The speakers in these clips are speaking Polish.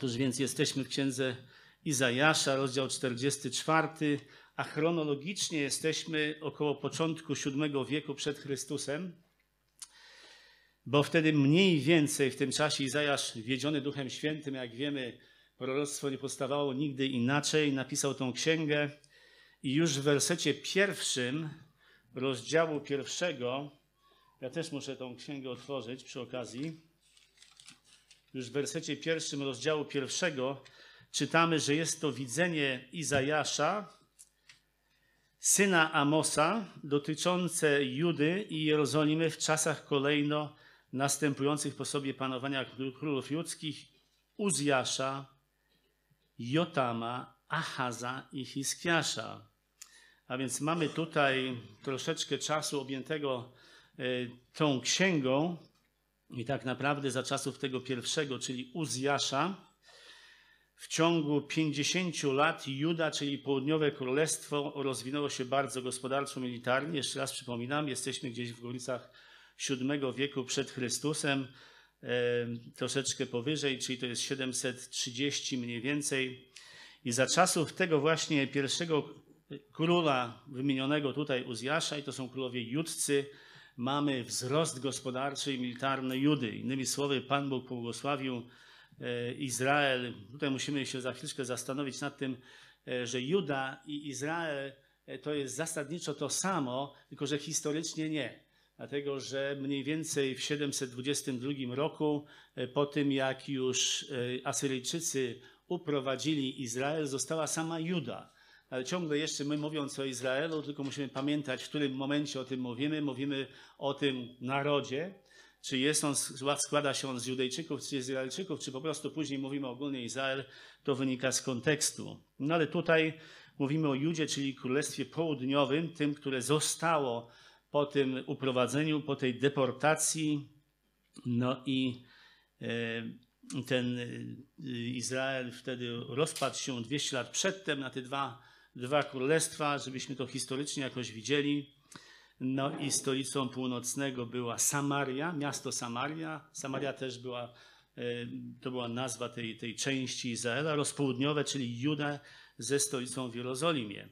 Otóż więc jesteśmy w księdze Izajasza, rozdział 44, a chronologicznie jesteśmy około początku VII wieku przed Chrystusem, bo wtedy mniej więcej w tym czasie Izajasz, wiedziony Duchem Świętym, jak wiemy, proroctwo nie powstawało nigdy inaczej, napisał tą księgę i już w wersecie pierwszym rozdziału pierwszego, ja też muszę tą księgę otworzyć przy okazji, już w wersecie pierwszym rozdziału pierwszego czytamy, że jest to widzenie Izajasza, syna Amosa, dotyczące Judy i Jerozolimy w czasach kolejno następujących po sobie panowania królów judzkich, Uzjasza, Jotama, Achaza i Hiskiasza. A więc mamy tutaj troszeczkę czasu objętego e, tą księgą i tak naprawdę za czasów tego pierwszego, czyli Uzjasza, w ciągu 50 lat Juda, czyli południowe królestwo, rozwinęło się bardzo gospodarczo, militarnie. Jeszcze raz przypominam, jesteśmy gdzieś w okolicach VII wieku przed Chrystusem, troszeczkę powyżej, czyli to jest 730 mniej więcej. I za czasów tego właśnie pierwszego króla wymienionego tutaj Uzjasza, i to są królowie judcy, mamy wzrost gospodarczy i militarny Judy. Innymi słowy, Pan Bóg pobłogosławił e, Izrael. Tutaj musimy się za chwilkę zastanowić nad tym, e, że Juda i Izrael e, to jest zasadniczo to samo, tylko że historycznie nie. Dlatego, że mniej więcej w 722 roku, po tym jak już Asyryjczycy uprowadzili Izrael, została sama Juda ale ciągle jeszcze my mówiąc o Izraelu, tylko musimy pamiętać, w którym momencie o tym mówimy. Mówimy o tym narodzie, czy jest on, składa się on z Judejczyków, czy z Izraelczyków, czy po prostu później mówimy ogólnie Izrael, to wynika z kontekstu. No ale tutaj mówimy o Judzie, czyli Królestwie Południowym, tym, które zostało po tym uprowadzeniu, po tej deportacji. No i e, ten e, Izrael wtedy rozpadł się 200 lat przedtem na te dwa dwa królestwa, żebyśmy to historycznie jakoś widzieli. No i stolicą północnego była Samaria, miasto Samaria. Samaria też była, e, to była nazwa tej, tej części Izraela, rozpołudniowe, czyli Juda ze stolicą w Jerozolimie.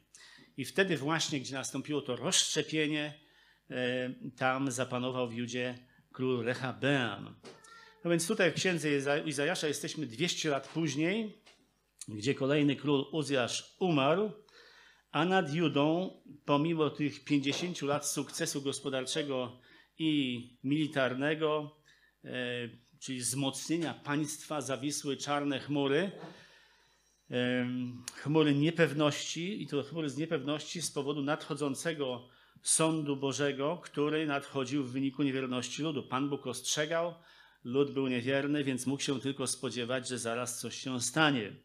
I wtedy właśnie, gdzie nastąpiło to rozszczepienie, e, tam zapanował w Judzie król Rehabeam. No więc tutaj w księdze Izajasza jesteśmy 200 lat później, gdzie kolejny król Uzjasz umarł, a nad Judą, pomimo tych 50 lat sukcesu gospodarczego i militarnego, e, czyli wzmocnienia państwa, zawisły czarne chmury, e, chmury niepewności, i to chmury z niepewności z powodu nadchodzącego sądu Bożego, który nadchodził w wyniku niewierności ludu. Pan Bóg ostrzegał, lud był niewierny, więc mógł się tylko spodziewać, że zaraz coś się stanie.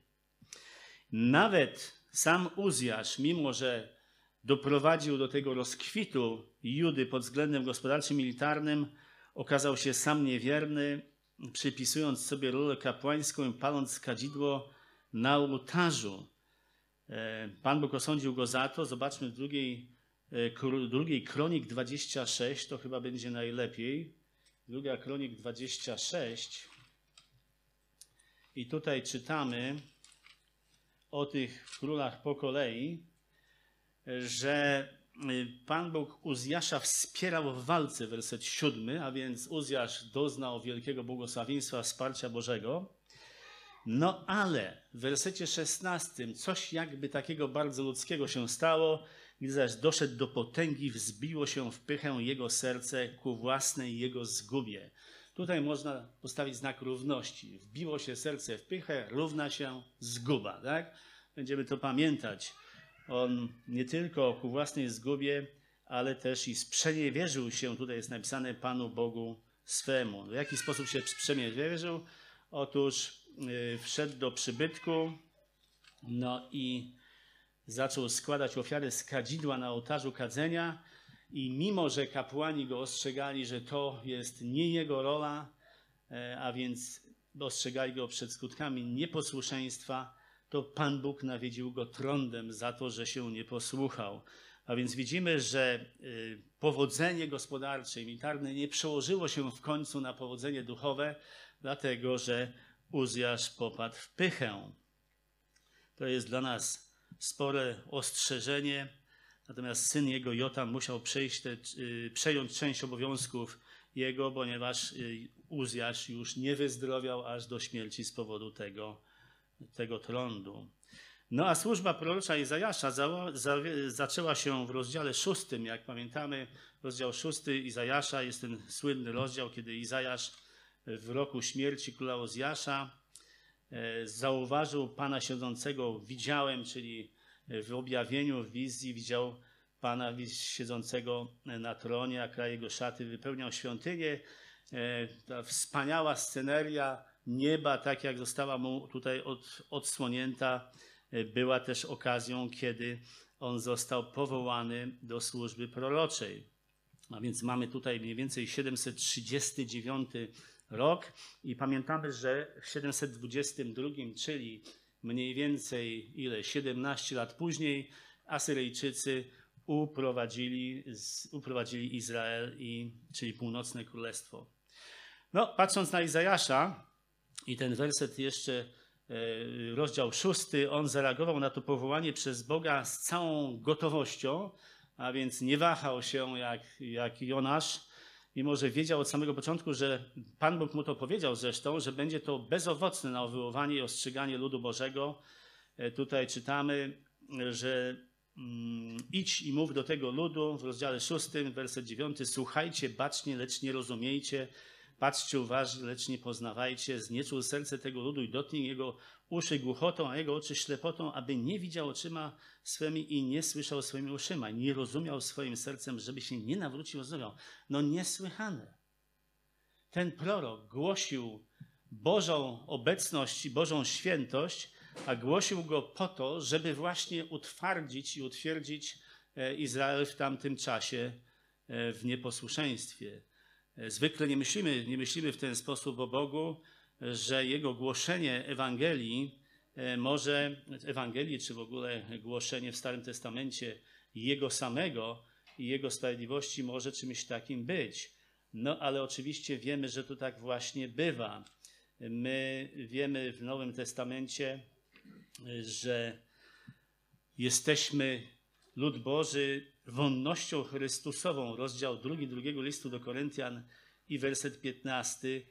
Nawet sam Uzjasz, mimo że doprowadził do tego rozkwitu Judy pod względem gospodarczym, militarnym, okazał się sam niewierny, przypisując sobie rolę kapłańską i paląc kadzidło na ołtarzu. E, Pan Bóg osądził go za to. Zobaczmy w drugiej, e, drugiej Kronik 26, to chyba będzie najlepiej. Druga Kronik 26. I tutaj czytamy, o tych królach po kolei, że y, Pan Bóg Uzjasza wspierał w walce, werset siódmy, a więc Uzjasz doznał wielkiego błogosławieństwa, wsparcia Bożego. No ale w wersecie szesnastym coś jakby takiego bardzo ludzkiego się stało, gdy zaś doszedł do potęgi, wzbiło się w pychę jego serce ku własnej jego zgubie. Tutaj można postawić znak równości. Wbiło się serce w pychę, równa się zguba. Tak? Będziemy to pamiętać. On nie tylko ku własnej zgubie, ale też i sprzeniewierzył się, tutaj jest napisane Panu Bogu swemu. W jaki sposób się sprzeniewierzył? Otóż yy, wszedł do przybytku, no i zaczął składać ofiary z kadzidła na ołtarzu kadzenia, i mimo, że kapłani go ostrzegali, że to jest nie jego rola, e, a więc ostrzegali go przed skutkami nieposłuszeństwa, to Pan Bóg nawiedził go trądem za to, że się nie posłuchał. A więc widzimy, że y, powodzenie gospodarcze i militarne nie przełożyło się w końcu na powodzenie duchowe, dlatego że Uzjasz popadł w pychę. To jest dla nas spore ostrzeżenie. Natomiast syn jego Jotam musiał te, y, przejąć część obowiązków jego, ponieważ y, Uzjasz już nie wyzdrowiał aż do śmierci z powodu tego, tego trądu. No a służba prorocza Izajasza za, za, zaczęła się w rozdziale szóstym. Jak pamiętamy, rozdział szósty Izajasza jest ten słynny rozdział, kiedy Izajasz w roku śmierci króla Ozjasza e, zauważył Pana siedzącego, widziałem, czyli w objawieniu, w wizji widział Pana siedzącego na tronie, a kraj jego szaty wypełniał świątynię. E, ta wspaniała sceneria nieba, tak jak została mu tutaj od, odsłonięta, e, była też okazją, kiedy on został powołany do służby proroczej. A więc mamy tutaj mniej więcej 739 rok i pamiętamy, że w 722, czyli mniej więcej ile 17 lat później, Asyryjczycy uprowadzili, uprowadzili Izrael, i, czyli północne królestwo. No, patrząc na Izajasza i ten werset jeszcze, e, rozdział szósty, on zareagował na to powołanie przez Boga z całą gotowością, a więc nie wahał się jak, jak Jonasz, mimo że wiedział od samego początku, że Pan Bóg mu to powiedział zresztą, że będzie to bezowocne nawoływanie i ostrzeganie ludu Bożego. E, tutaj czytamy, że mm, idź i mów do tego ludu w rozdziale 6, werset 9, słuchajcie bacznie, lecz nie rozumiejcie, patrzcie uważnie, lecz nie poznawajcie, znieczul serce tego ludu i dotknij jego uszy głuchotą, a jego oczy ślepotą, aby nie widział oczyma swymi i nie słyszał swoimi uszyma, nie rozumiał swoim sercem, żeby się nie nawrócił, rozumiał. No niesłychane. Ten prorok głosił Bożą obecność i Bożą świętość, a głosił go po to, żeby właśnie utwardzić i utwierdzić e, Izrael w tamtym czasie e, w nieposłuszeństwie. E, zwykle nie myślimy, nie myślimy w ten sposób o Bogu, że jego głoszenie Ewangelii może, Ewangelii, czy w ogóle głoszenie w Starym Testamencie jego samego i jego sprawiedliwości może czymś takim być. No ale oczywiście wiemy, że to tak właśnie bywa. My wiemy w Nowym Testamencie, że jesteśmy lud Boży wonnością Chrystusową, rozdział drugi drugiego listu do Koryntian i werset 15,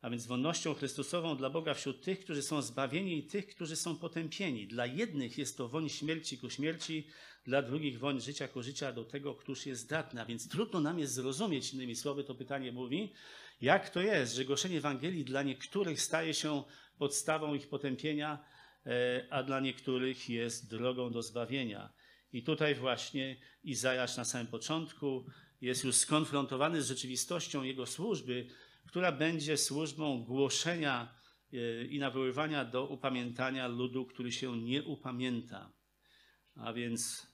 a więc wonnością Chrystusową dla Boga wśród tych, którzy są zbawieni i tych, którzy są potępieni. Dla jednych jest to woń śmierci ku śmierci, dla drugich woń życia ku życia do tego, któż jest zdatny. A więc trudno nam jest zrozumieć, innymi słowy to pytanie mówi, jak to jest, że głoszenie Ewangelii dla niektórych staje się podstawą ich potępienia, e, a dla niektórych jest drogą do zbawienia. I tutaj właśnie Izajasz na samym początku jest już skonfrontowany z rzeczywistością jego służby, która będzie służbą głoszenia e, i nawoływania do upamiętania ludu, który się nie upamięta. A więc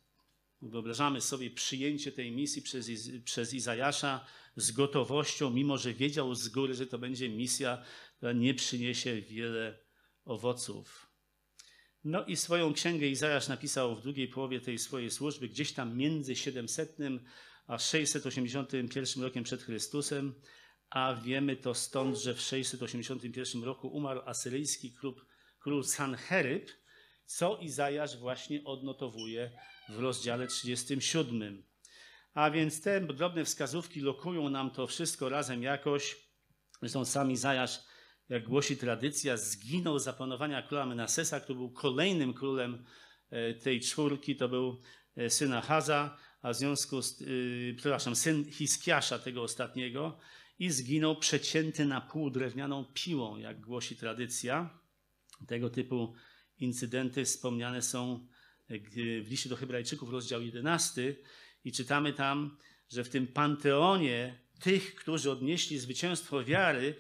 wyobrażamy sobie przyjęcie tej misji przez, przez Izajasza z gotowością, mimo że wiedział z góry, że to będzie misja, która nie przyniesie wiele owoców. No i swoją księgę Izajasz napisał w drugiej połowie tej swojej służby, gdzieś tam między 700 a 681 rokiem przed Chrystusem, a wiemy to stąd, że w 681 roku umarł asyryjski król, król Sancheryb, co Izajasz właśnie odnotowuje w rozdziale 37. A więc te drobne wskazówki lokują nam to wszystko razem jakoś. Zresztą sam Izajasz, jak głosi tradycja, zginął za panowania króla Menasesa, który był kolejnym królem e, tej czwórki. To był e, syn Achaza, a w związku z, yy, przepraszam, syn Hiskiasza tego ostatniego i zginął przecięty na pół drewnianą piłą, jak głosi tradycja. Tego typu incydenty wspomniane są w liście do Hebrajczyków, rozdział 11, i czytamy tam, że w tym panteonie tych, którzy odnieśli zwycięstwo wiary,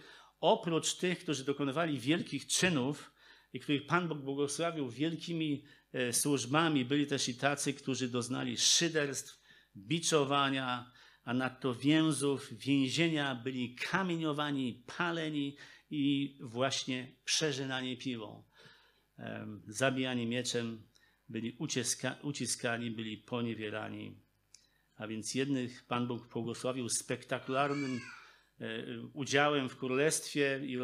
oprócz tych, którzy dokonywali wielkich czynów i których Pan Bóg błogosławił wielkimi e, służbami, byli też i tacy, którzy doznali szyderstw, biczowania, a nadto więzów, więzienia, byli kamieniowani, paleni i właśnie przeżynani piłą. Zabijani mieczem, byli uciska, uciskani, byli poniewierani. A więc jednych Pan Bóg błogosławił spektakularnym udziałem w królestwie i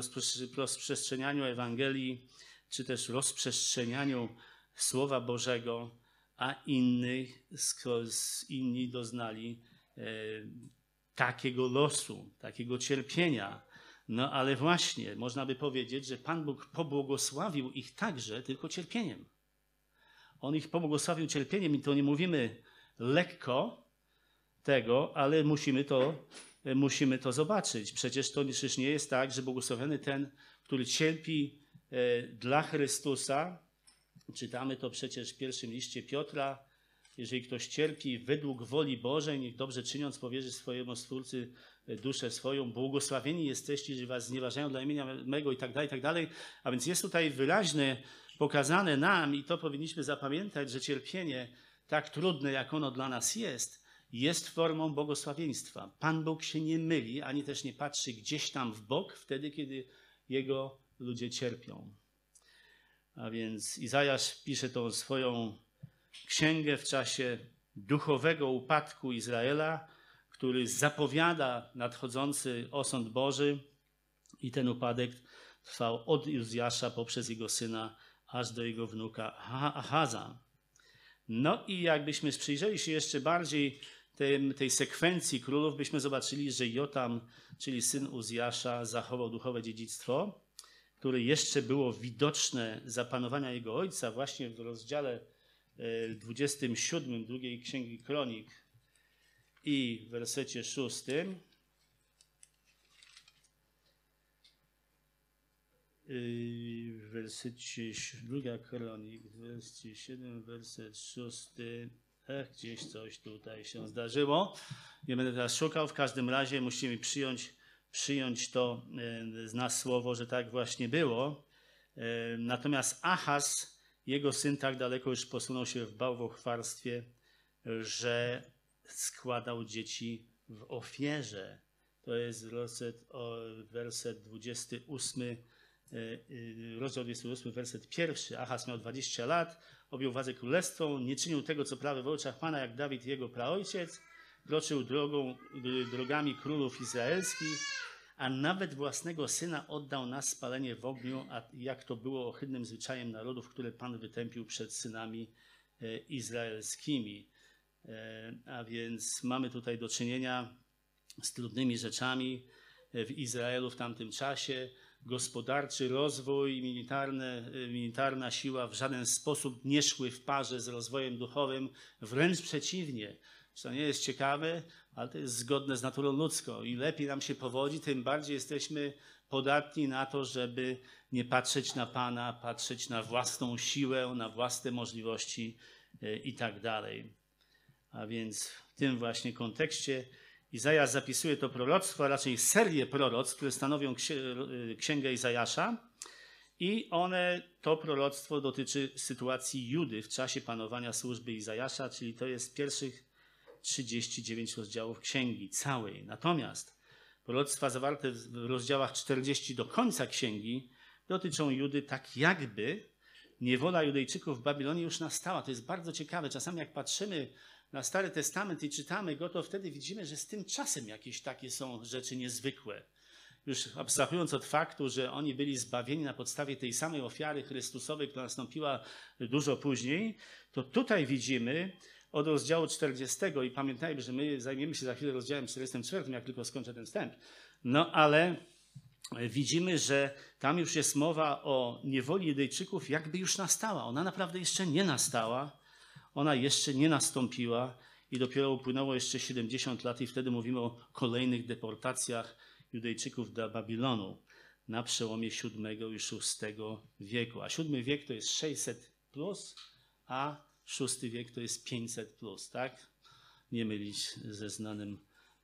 rozprzestrzenianiu Ewangelii, czy też rozprzestrzenianiu Słowa Bożego, a innych, inni doznali e, takiego losu, takiego cierpienia. No ale właśnie, można by powiedzieć, że Pan Bóg pobłogosławił ich także tylko cierpieniem. On ich pobłogosławił cierpieniem i to nie mówimy lekko tego, ale musimy to, musimy to zobaczyć. Przecież to przecież nie jest tak, że błogosławiony ten, który cierpi e, dla Chrystusa. Czytamy to przecież w pierwszym liście Piotra. Jeżeli ktoś cierpi według woli Bożej, niech dobrze czyniąc powierzy swojemu Stwórcy e, duszę swoją. Błogosławieni jesteście, że was znieważają dla imienia mego i tak dalej, i tak dalej. A więc jest tutaj wyraźne pokazane nam i to powinniśmy zapamiętać, że cierpienie tak trudne, jak ono dla nas jest, jest formą błogosławieństwa. Pan Bóg się nie myli, ani też nie patrzy gdzieś tam w bok, wtedy, kiedy Jego ludzie cierpią. A więc Izajasz pisze tą swoją księgę w czasie duchowego upadku Izraela, który zapowiada nadchodzący osąd Boży i ten upadek trwał od Uzjasza poprzez jego syna aż do jego wnuka Ahaza. No i jakbyśmy przyjrzeli się jeszcze bardziej tej, tej sekwencji królów, byśmy zobaczyli, że Jotam, czyli syn Uzjasza, zachował duchowe dziedzictwo, które jeszcze było widoczne za panowania jego ojca, właśnie w rozdziale 27 e, drugiej księgi Kronik i w wersecie 6. w wersecie druga kronik, wersecie 7, werset 6. Ech, gdzieś coś tutaj się zdarzyło. Nie będę teraz szukał. W każdym razie musimy przyjąć, przyjąć to e, z nas słowo, że tak właśnie było. E, natomiast Achaz, jego syn, tak daleko już posunął się w bałwochwarstwie, że składał dzieci w ofierze. To jest werset, werset 28 E, rozdział 28, werset pierwszy. Achaz miał 20 lat, objął władzę królestwą, nie czynił tego, co prawe w oczach Pana, jak Dawid jego praojciec, kroczył drogą, drogami królów izraelskich, a nawet własnego syna oddał na spalenie w ogniu, a jak to było ohydnym zwyczajem narodów, które Pan wytępił przed synami e, izraelskimi. A więc mamy tutaj do czynienia z trudnymi rzeczami w Izraelu w tamtym czasie gospodarczy rozwój militarne, militarna siła w żaden sposób nie szły w parze z rozwojem duchowym, wręcz przeciwnie. To nie jest ciekawe, ale to jest zgodne z naturą ludzką. I lepiej nam się powodzi, tym bardziej jesteśmy podatni na to, żeby nie patrzeć na Pana, patrzeć na własną siłę, na własne możliwości e, i tak dalej. A więc w tym właśnie kontekście Izajasz zapisuje to proroctwo, a raczej serię proroctw, które stanowią księgę Izajasza. I one, to proroctwo dotyczy sytuacji Judy w czasie panowania służby Izajasza, czyli to jest pierwszych 39 rozdziałów księgi całej. Natomiast proroctwa zawarte w rozdziałach 40 do końca księgi dotyczą Judy tak jakby niewola Judejczyków w Babilonie już nastała. To jest bardzo ciekawe. Czasami jak patrzymy na Stary Testament i czytamy go, to wtedy widzimy, że z tym czasem jakieś takie są rzeczy niezwykłe. Już abstrahując od faktu, że oni byli zbawieni na podstawie tej samej ofiary Chrystusowej, która nastąpiła dużo później, to tutaj widzimy od rozdziału 40 i pamiętajmy, że my zajmiemy się za chwilę rozdziałem 44, jak tylko skończę ten wstęp. No ale widzimy, że tam już jest mowa o niewoli Judejczyków, jakby już nastała. Ona naprawdę jeszcze nie nastała ona jeszcze nie nastąpiła i dopiero upłynęło jeszcze 70 lat i wtedy mówimy o kolejnych deportacjach Judejczyków do Babilonu na przełomie VII i VI wieku. A VII wiek to jest 600 plus, a VI wiek to jest 500 plus, tak? Nie mylić ze znanym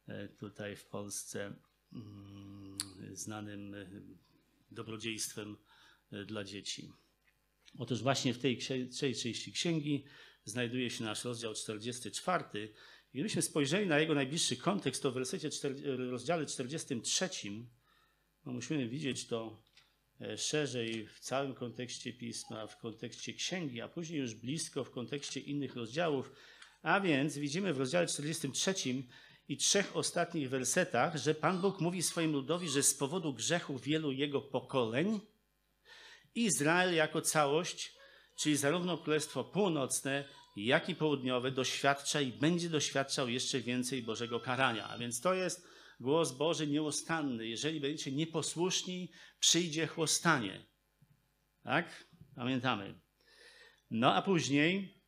e, tutaj w Polsce mm, znanym e, dobrodziejstwem e, dla dzieci. Otóż właśnie w tej części księgi znajduje się nasz rozdział 44. Gdybyśmy spojrzeli na jego najbliższy kontekst, to w wersecie 4, rozdziale 43 no musimy widzieć to e, szerzej w całym kontekście pisma, w kontekście księgi, a później już blisko w kontekście innych rozdziałów. A więc widzimy w rozdziale 43, i trzech ostatnich wersetach, że Pan Bóg mówi swoim ludowi, że z powodu grzechu wielu jego pokoleń Izrael jako całość, czyli zarówno Królestwo Północne, jak i Południowe, doświadcza i będzie doświadczał jeszcze więcej Bożego karania. A więc to jest głos Boży nieustanny. Jeżeli będziecie nieposłuszni, przyjdzie chłostanie. Tak? Pamiętamy. No a później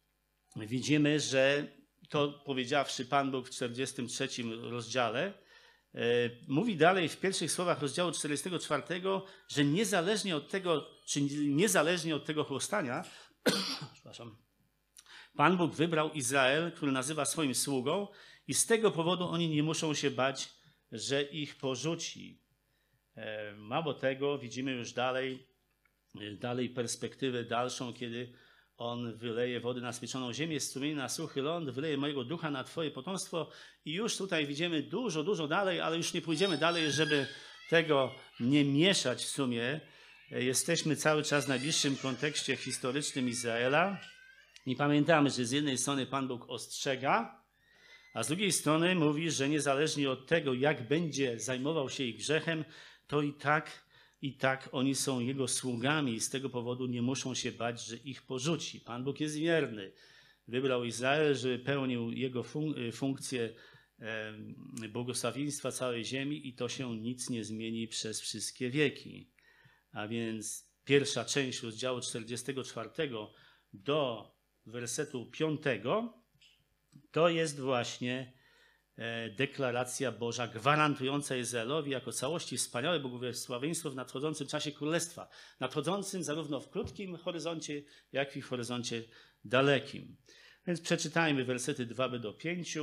widzimy, że to powiedziawszy Pan Bóg w 43 rozdziale, mówi dalej w pierwszych słowach rozdziału 44, że niezależnie od tego, czy niezależnie od tego chłostania, Pan Bóg wybrał Izrael, który nazywa swoim sługą, i z tego powodu oni nie muszą się bać, że ich porzuci. E, mało tego, widzimy już dalej, e, dalej perspektywę dalszą, kiedy on wyleje wody na spieczoną ziemię, strumienie na suchy ląd, wyleje mojego ducha na Twoje potomstwo. I już tutaj widzimy dużo, dużo dalej, ale już nie pójdziemy dalej, żeby tego nie mieszać w sumie. Jesteśmy cały czas w najbliższym kontekście historycznym Izraela i pamiętamy, że z jednej strony Pan Bóg ostrzega, a z drugiej strony mówi, że niezależnie od tego, jak będzie zajmował się ich grzechem, to i tak i tak oni są Jego sługami i z tego powodu nie muszą się bać, że ich porzuci. Pan Bóg jest wierny. Wybrał Izrael, żeby pełnił Jego fun funkcję błogosławieństwa całej ziemi i to się nic nie zmieni przez wszystkie wieki. A więc pierwsza część rozdziału 44 do wersetu 5 to jest właśnie deklaracja Boża gwarantująca Izraelowi jako całości wspaniałe błogosławieństwo w nadchodzącym czasie królestwa. Nadchodzącym zarówno w krótkim horyzoncie, jak i w horyzoncie dalekim. Więc przeczytajmy wersety 2 do 5,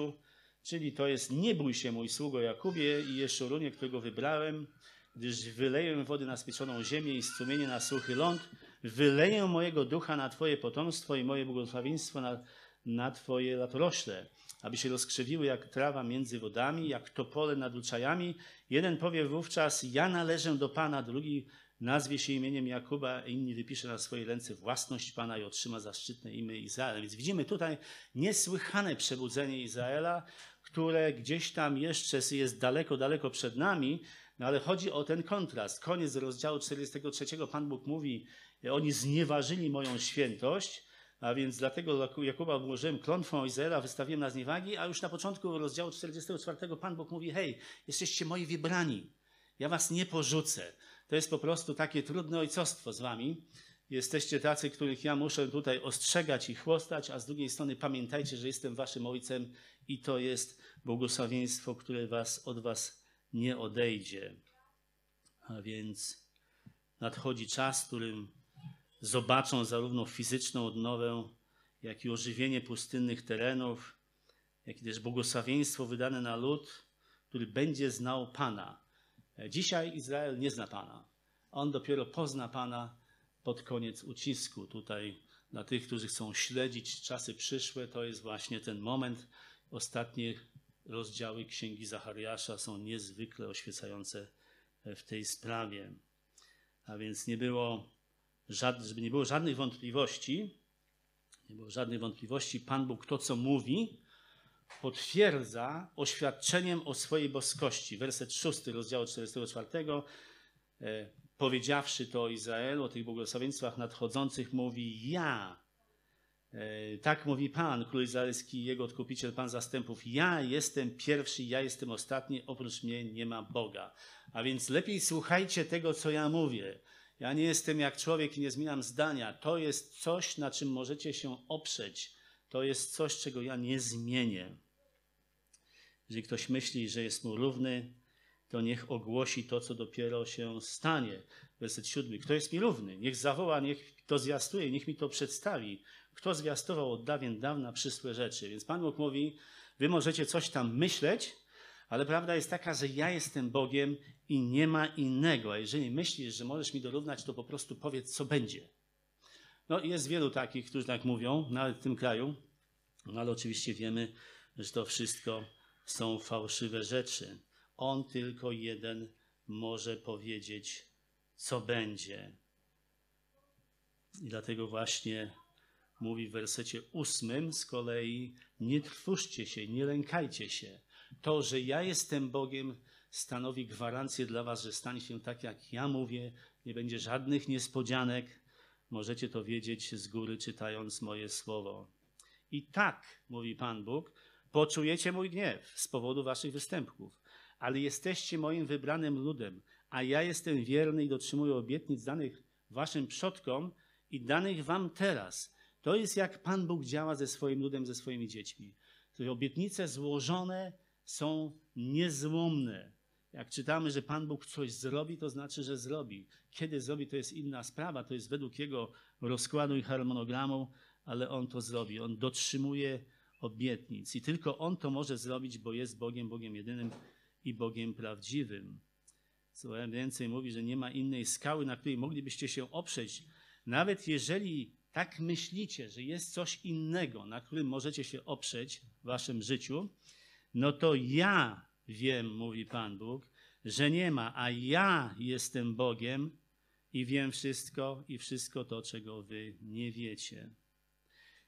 czyli to jest nie bój się mój sługo Jakubie i Jeszurunie, którego wybrałem, gdyż wyleję wody na spieczoną ziemię i strumienie na suchy ląd, wyleję mojego ducha na Twoje potomstwo i moje błogosławieństwo na, na Twoje latorośle aby się rozkrzewiły jak trawa między wodami, jak topole nad uczajami. Jeden powie wówczas, ja należę do Pana, drugi nazwie się imieniem Jakuba, inni wypisze na swojej ręce własność Pana i otrzyma zaszczytne imię Izrael. Więc widzimy tutaj niesłychane przebudzenie Izraela, które gdzieś tam jeszcze jest daleko, daleko przed nami, no ale chodzi o ten kontrast. Koniec rozdziału 43 Pan Bóg mówi, oni znieważyli moją świętość, a więc dlatego Jakuba włożyłem klątwą Izraela, wystawiłem na zniewagi, a już na początku rozdziału 44 Pan Bóg mówi, hej, jesteście moi wybrani, ja was nie porzucę. To jest po prostu takie trudne ojcostwo z wami. Jesteście tacy, których ja muszę tutaj ostrzegać i chłostać, a z drugiej strony pamiętajcie, że jestem waszym ojcem i to jest błogosławieństwo, które was, od was nie odejdzie. A więc nadchodzi czas, w którym zobaczą zarówno fizyczną odnowę, jak i ożywienie pustynnych terenów, jak i też błogosławieństwo wydane na lud, który będzie znał Pana. Dzisiaj Izrael nie zna Pana. On dopiero pozna Pana pod koniec ucisku. Tutaj dla tych, którzy chcą śledzić czasy przyszłe, to jest właśnie ten moment. Ostatnie rozdziały Księgi Zachariasza są niezwykle oświecające w tej sprawie. A więc nie było żeby nie było żadnych wątpliwości, nie było żadnych wątpliwości, Pan Bóg to, co mówi, potwierdza oświadczeniem o swojej boskości. Werset 6 rozdziału 44. E, powiedziawszy to Izraelu o tych błogosławieństwach nadchodzących, mówi ja. E, tak mówi Pan, Król Izraelski, Jego Odkupiciel, Pan Zastępów. Ja jestem pierwszy, ja jestem ostatni, oprócz mnie nie ma Boga. A więc lepiej słuchajcie tego, co ja mówię. Ja nie jestem jak człowiek i nie zmieniam zdania. To jest coś, na czym możecie się oprzeć. To jest coś, czego ja nie zmienię. Jeżeli ktoś myśli, że jest mu równy, to niech ogłosi to, co dopiero się stanie. Werset siódmy. Kto jest mi równy? Niech zawoła, niech to zwiastuje, niech mi to przedstawi. Kto zwiastował od dawien dawna przysłe rzeczy? Więc Pan Bóg mówi, wy możecie coś tam myśleć, ale prawda jest taka, że ja jestem Bogiem i nie ma innego. A jeżeli myślisz, że możesz mi dorównać, to po prostu powiedz, co będzie. No jest wielu takich, którzy tak mówią, nawet w tym kraju, no ale oczywiście wiemy, że to wszystko są fałszywe rzeczy. On tylko jeden może powiedzieć, co będzie. I dlatego właśnie mówi w wersecie ósmym z kolei: Nie trwóżcie się, nie lękajcie się. To, że ja jestem Bogiem, stanowi gwarancję dla was, że stanie się tak, jak ja mówię, nie będzie żadnych niespodzianek. Możecie to wiedzieć z góry, czytając moje słowo. I tak, mówi Pan Bóg, poczujecie mój gniew z powodu waszych występków, ale jesteście moim wybranym ludem, a ja jestem wierny i dotrzymuję obietnic danych waszym przodkom i danych wam teraz. To jest jak Pan Bóg działa ze swoim ludem, ze swoimi dziećmi. Te obietnice złożone są niezłomne. Jak czytamy, że Pan Bóg coś zrobi, to znaczy, że zrobi. Kiedy zrobi, to jest inna sprawa, to jest według Jego rozkładu i harmonogramu, ale On to zrobi. On dotrzymuje obietnic i tylko On to może zrobić, bo jest Bogiem, Bogiem jedynym i Bogiem prawdziwym. Co więcej mówi, że nie ma innej skały, na której moglibyście się oprzeć. Nawet jeżeli tak myślicie, że jest coś innego, na którym możecie się oprzeć w waszym życiu, no to ja wiem, mówi Pan Bóg, że nie ma, a ja jestem Bogiem i wiem wszystko i wszystko to, czego wy nie wiecie.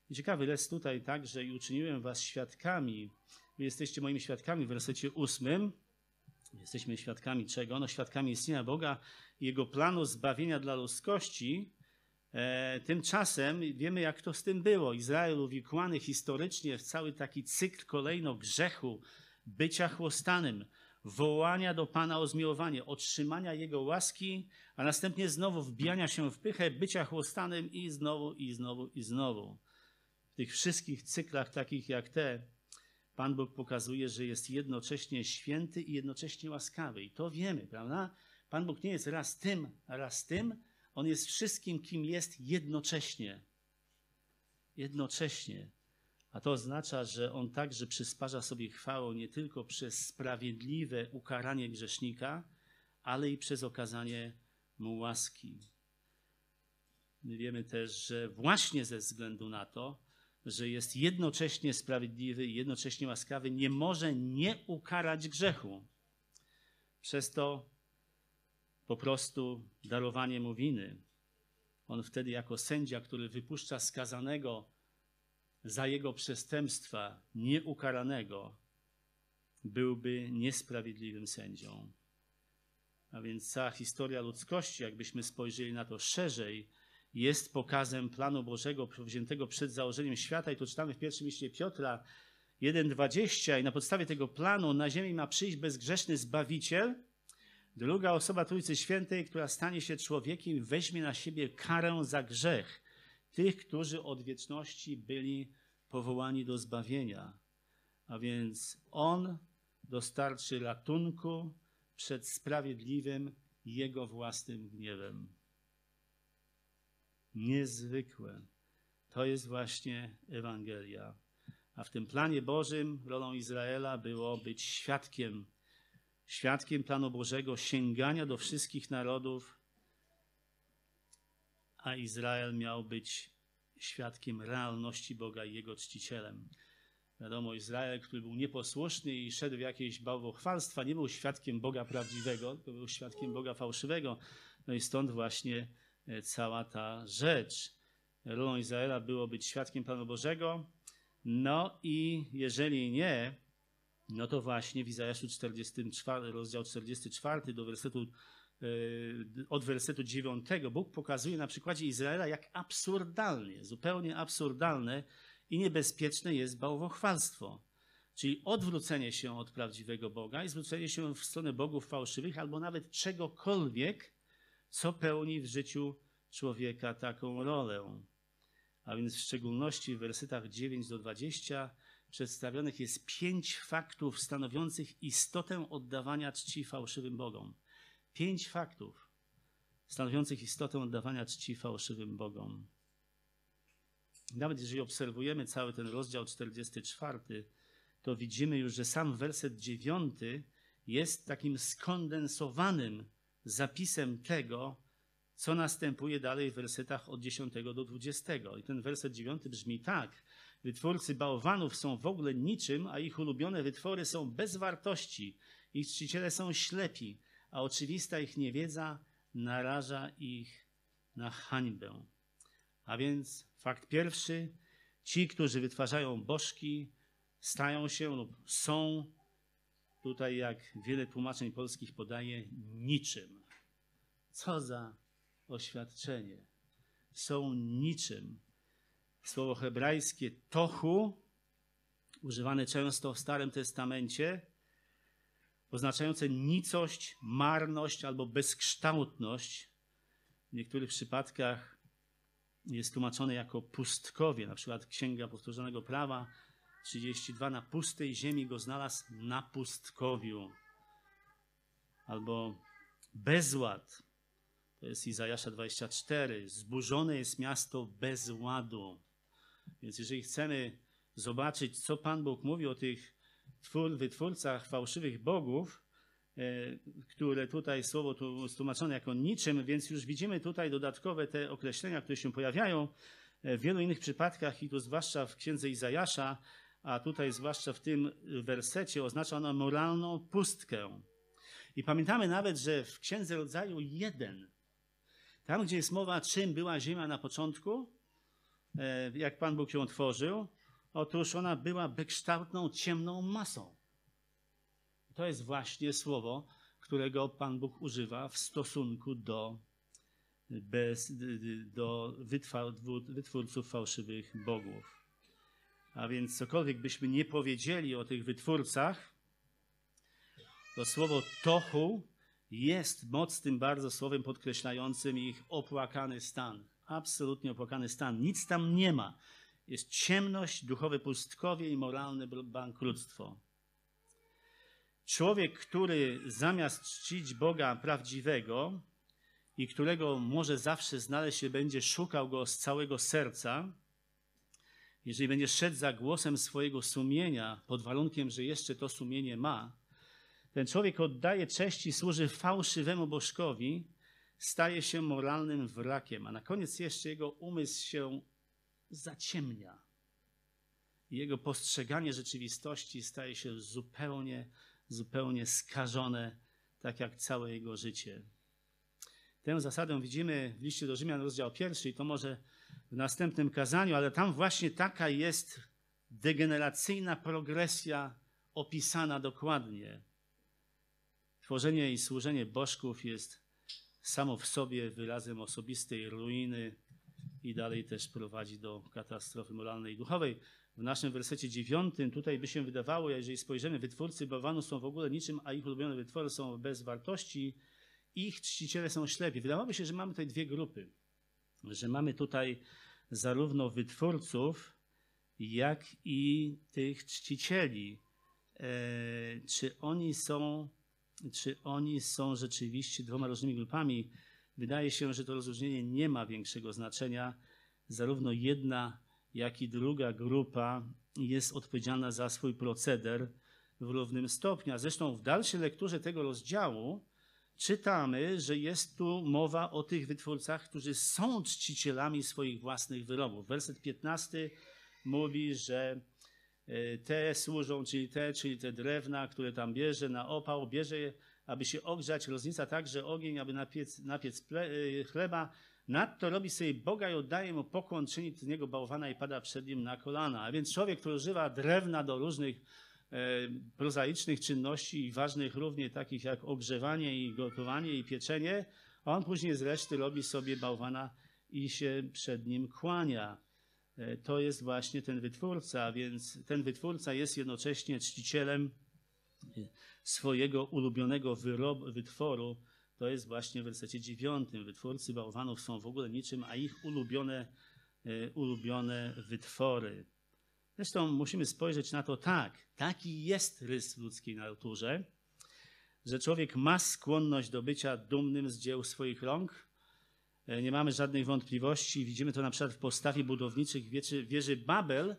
I ciekawy jest tutaj także i uczyniłem was świadkami. Wy jesteście moimi świadkami w wersecie ósmym. Jesteśmy świadkami czego? No świadkami istnienia Boga i Jego planu zbawienia dla ludzkości. E, tymczasem wiemy, jak to z tym było. Izrael uwikłany historycznie w cały taki cykl kolejno grzechu, bycia chłostanym, wołania do Pana o zmiłowanie, otrzymania Jego łaski, a następnie znowu wbijania się w pychę, bycia chłostanym i znowu, i znowu, i znowu. W tych wszystkich cyklach takich jak te, Pan Bóg pokazuje, że jest jednocześnie święty i jednocześnie łaskawy. I to wiemy, prawda? Pan Bóg nie jest raz tym, raz tym. On jest wszystkim, kim jest jednocześnie. Jednocześnie. A to oznacza, że On także przysparza sobie chwałę nie tylko przez sprawiedliwe ukaranie grzesznika, ale i przez okazanie mu łaski. My wiemy też, że właśnie ze względu na to, że jest jednocześnie sprawiedliwy i jednocześnie łaskawy, nie może nie ukarać grzechu. Przez to po prostu darowanie mu winy. On wtedy, jako sędzia, który wypuszcza skazanego za jego przestępstwa nieukaranego, byłby niesprawiedliwym sędzią. A więc cała historia ludzkości, jakbyśmy spojrzeli na to szerzej, jest pokazem planu Bożego powziętego przed założeniem świata. I to czytamy w pierwszym liście Piotra 1,20. I na podstawie tego planu na ziemi ma przyjść bezgrzeszny Zbawiciel, druga osoba Trójcy Świętej, która stanie się człowiekiem weźmie na siebie karę za grzech tych, którzy od wieczności byli powołani do zbawienia. A więc On dostarczy ratunku przed sprawiedliwym Jego własnym gniewem niezwykłe. To jest właśnie Ewangelia. A w tym planie Bożym rolą Izraela było być świadkiem, świadkiem planu Bożego, sięgania do wszystkich narodów, a Izrael miał być świadkiem realności Boga i Jego czcicielem. Wiadomo, Izrael, który był nieposłuszny i szedł w jakieś bałwochwalstwa, nie był świadkiem Boga prawdziwego, tylko był świadkiem Boga fałszywego. No i stąd właśnie E, cała ta rzecz. Rolą Izraela było być świadkiem planu Bożego. No i jeżeli nie, no to właśnie w Izajaszu 44, rozdział 44 do wersetu, e, od wersetu 9 Bóg pokazuje na przykładzie Izraela, jak absurdalnie, zupełnie absurdalne i niebezpieczne jest bałwochwalstwo. Czyli odwrócenie się od prawdziwego Boga i zwrócenie się w stronę bogów fałszywych albo nawet czegokolwiek, co pełni w życiu człowieka taką rolę. A więc w szczególności w wersetach 9 do 20 przedstawionych jest pięć faktów stanowiących istotę oddawania czci fałszywym bogom. Pięć faktów stanowiących istotę oddawania czci fałszywym bogom. Nawet jeżeli obserwujemy cały ten rozdział 44, to widzimy już, że sam werset 9 jest takim skondensowanym zapisem tego, co następuje dalej w wersetach od 10 do 20. I ten werset 9 brzmi tak. Wytwórcy bałwanów są w ogóle niczym, a ich ulubione wytwory są bez wartości. Ich czciciele są ślepi, a oczywista ich niewiedza naraża ich na hańbę. A więc fakt pierwszy, ci, którzy wytwarzają bożki, stają się lub są tutaj, jak wiele tłumaczeń polskich podaje, niczym. Co za oświadczenie. Są niczym. Słowo hebrajskie tohu, używane często w Starym Testamencie, oznaczające nicość, marność albo bezkształtność. W niektórych przypadkach jest tłumaczone jako pustkowie, na przykład Księga Powtórzonego Prawa 32, na pustej ziemi go znalazł na pustkowiu. Albo bezład, to jest Izajasza 24, zburzone jest miasto bez ładu. Więc jeżeli chcemy zobaczyć, co Pan Bóg mówi o tych twór, wytwórcach fałszywych bogów, e, które tutaj słowo tu tłumaczone jako niczym, więc już widzimy tutaj dodatkowe te określenia, które się pojawiają e, w wielu innych przypadkach i tu zwłaszcza w księdze Izajasza, a tutaj zwłaszcza w tym wersecie oznacza ona moralną pustkę. I pamiętamy nawet, że w księdze rodzaju 1, tam gdzie jest mowa, czym była ziemia na początku, jak Pan Bóg ją tworzył, otóż ona była bezkształtną, ciemną masą. To jest właśnie słowo, którego Pan Bóg używa w stosunku do, bez, do wytwórców fałszywych bogów. A więc cokolwiek byśmy nie powiedzieli o tych wytwórcach, to słowo tohu jest mocnym bardzo słowem podkreślającym ich opłakany stan. Absolutnie opłakany stan. Nic tam nie ma. Jest ciemność, duchowe pustkowie i moralne bankructwo. Człowiek, który zamiast czcić Boga prawdziwego i którego może zawsze znaleźć się będzie, szukał go z całego serca, jeżeli będzie szedł za głosem swojego sumienia, pod warunkiem, że jeszcze to sumienie ma, ten człowiek oddaje cześć i służy fałszywemu bożkowi, staje się moralnym wrakiem, a na koniec jeszcze jego umysł się zaciemnia. Jego postrzeganie rzeczywistości staje się zupełnie, zupełnie skażone, tak jak całe jego życie. Tę zasadę widzimy w liście do Rzymian, rozdział pierwszy, i to może w następnym kazaniu, ale tam właśnie taka jest degeneracyjna progresja opisana dokładnie. Tworzenie i służenie bożków jest samo w sobie wyrazem osobistej ruiny i dalej też prowadzi do katastrofy moralnej i duchowej. W naszym wersecie dziewiątym tutaj by się wydawało, jeżeli spojrzymy, wytwórcy bałwanów są w ogóle niczym, a ich ulubione wytwory są bez wartości, ich czciciele są ślepi. Wydawałoby się, że mamy tutaj dwie grupy. Że mamy tutaj zarówno wytwórców, jak i tych czcicieli. E, czy oni są czy oni są rzeczywiście dwoma różnymi grupami. Wydaje się, że to rozróżnienie nie ma większego znaczenia. Zarówno jedna, jak i druga grupa jest odpowiedzialna za swój proceder w równym stopniu. Zresztą w dalszej lekturze tego rozdziału czytamy, że jest tu mowa o tych wytwórcach, którzy są czcicielami swoich własnych wyrobów. Werset 15 mówi, że te służą, czyli te, czyli te drewna, które tam bierze na opał, bierze je, aby się ogrzać, roznica także ogień, aby napiec, napiec ple, e, chleba. Nadto robi sobie Boga i oddaje mu pokłon, czyni z niego bałwana i pada przed nim na kolana. A więc człowiek, który używa drewna do różnych e, prozaicznych czynności i ważnych równie takich jak ogrzewanie i gotowanie i pieczenie, on później z reszty robi sobie bałwana i się przed nim kłania. E, to jest właśnie ten wytwórca, więc ten wytwórca jest jednocześnie czcicielem e, swojego ulubionego wytworu. To jest właśnie w wersecie dziewiątym. Wytwórcy bałwanów są w ogóle niczym, a ich ulubione, e, ulubione wytwory. Zresztą musimy spojrzeć na to tak. Taki jest rys w ludzkiej naturze, że człowiek ma skłonność do bycia dumnym z dzieł swoich rąk, nie mamy żadnych wątpliwości. Widzimy to na przykład w postawie budowniczych wieży, wieży Babel,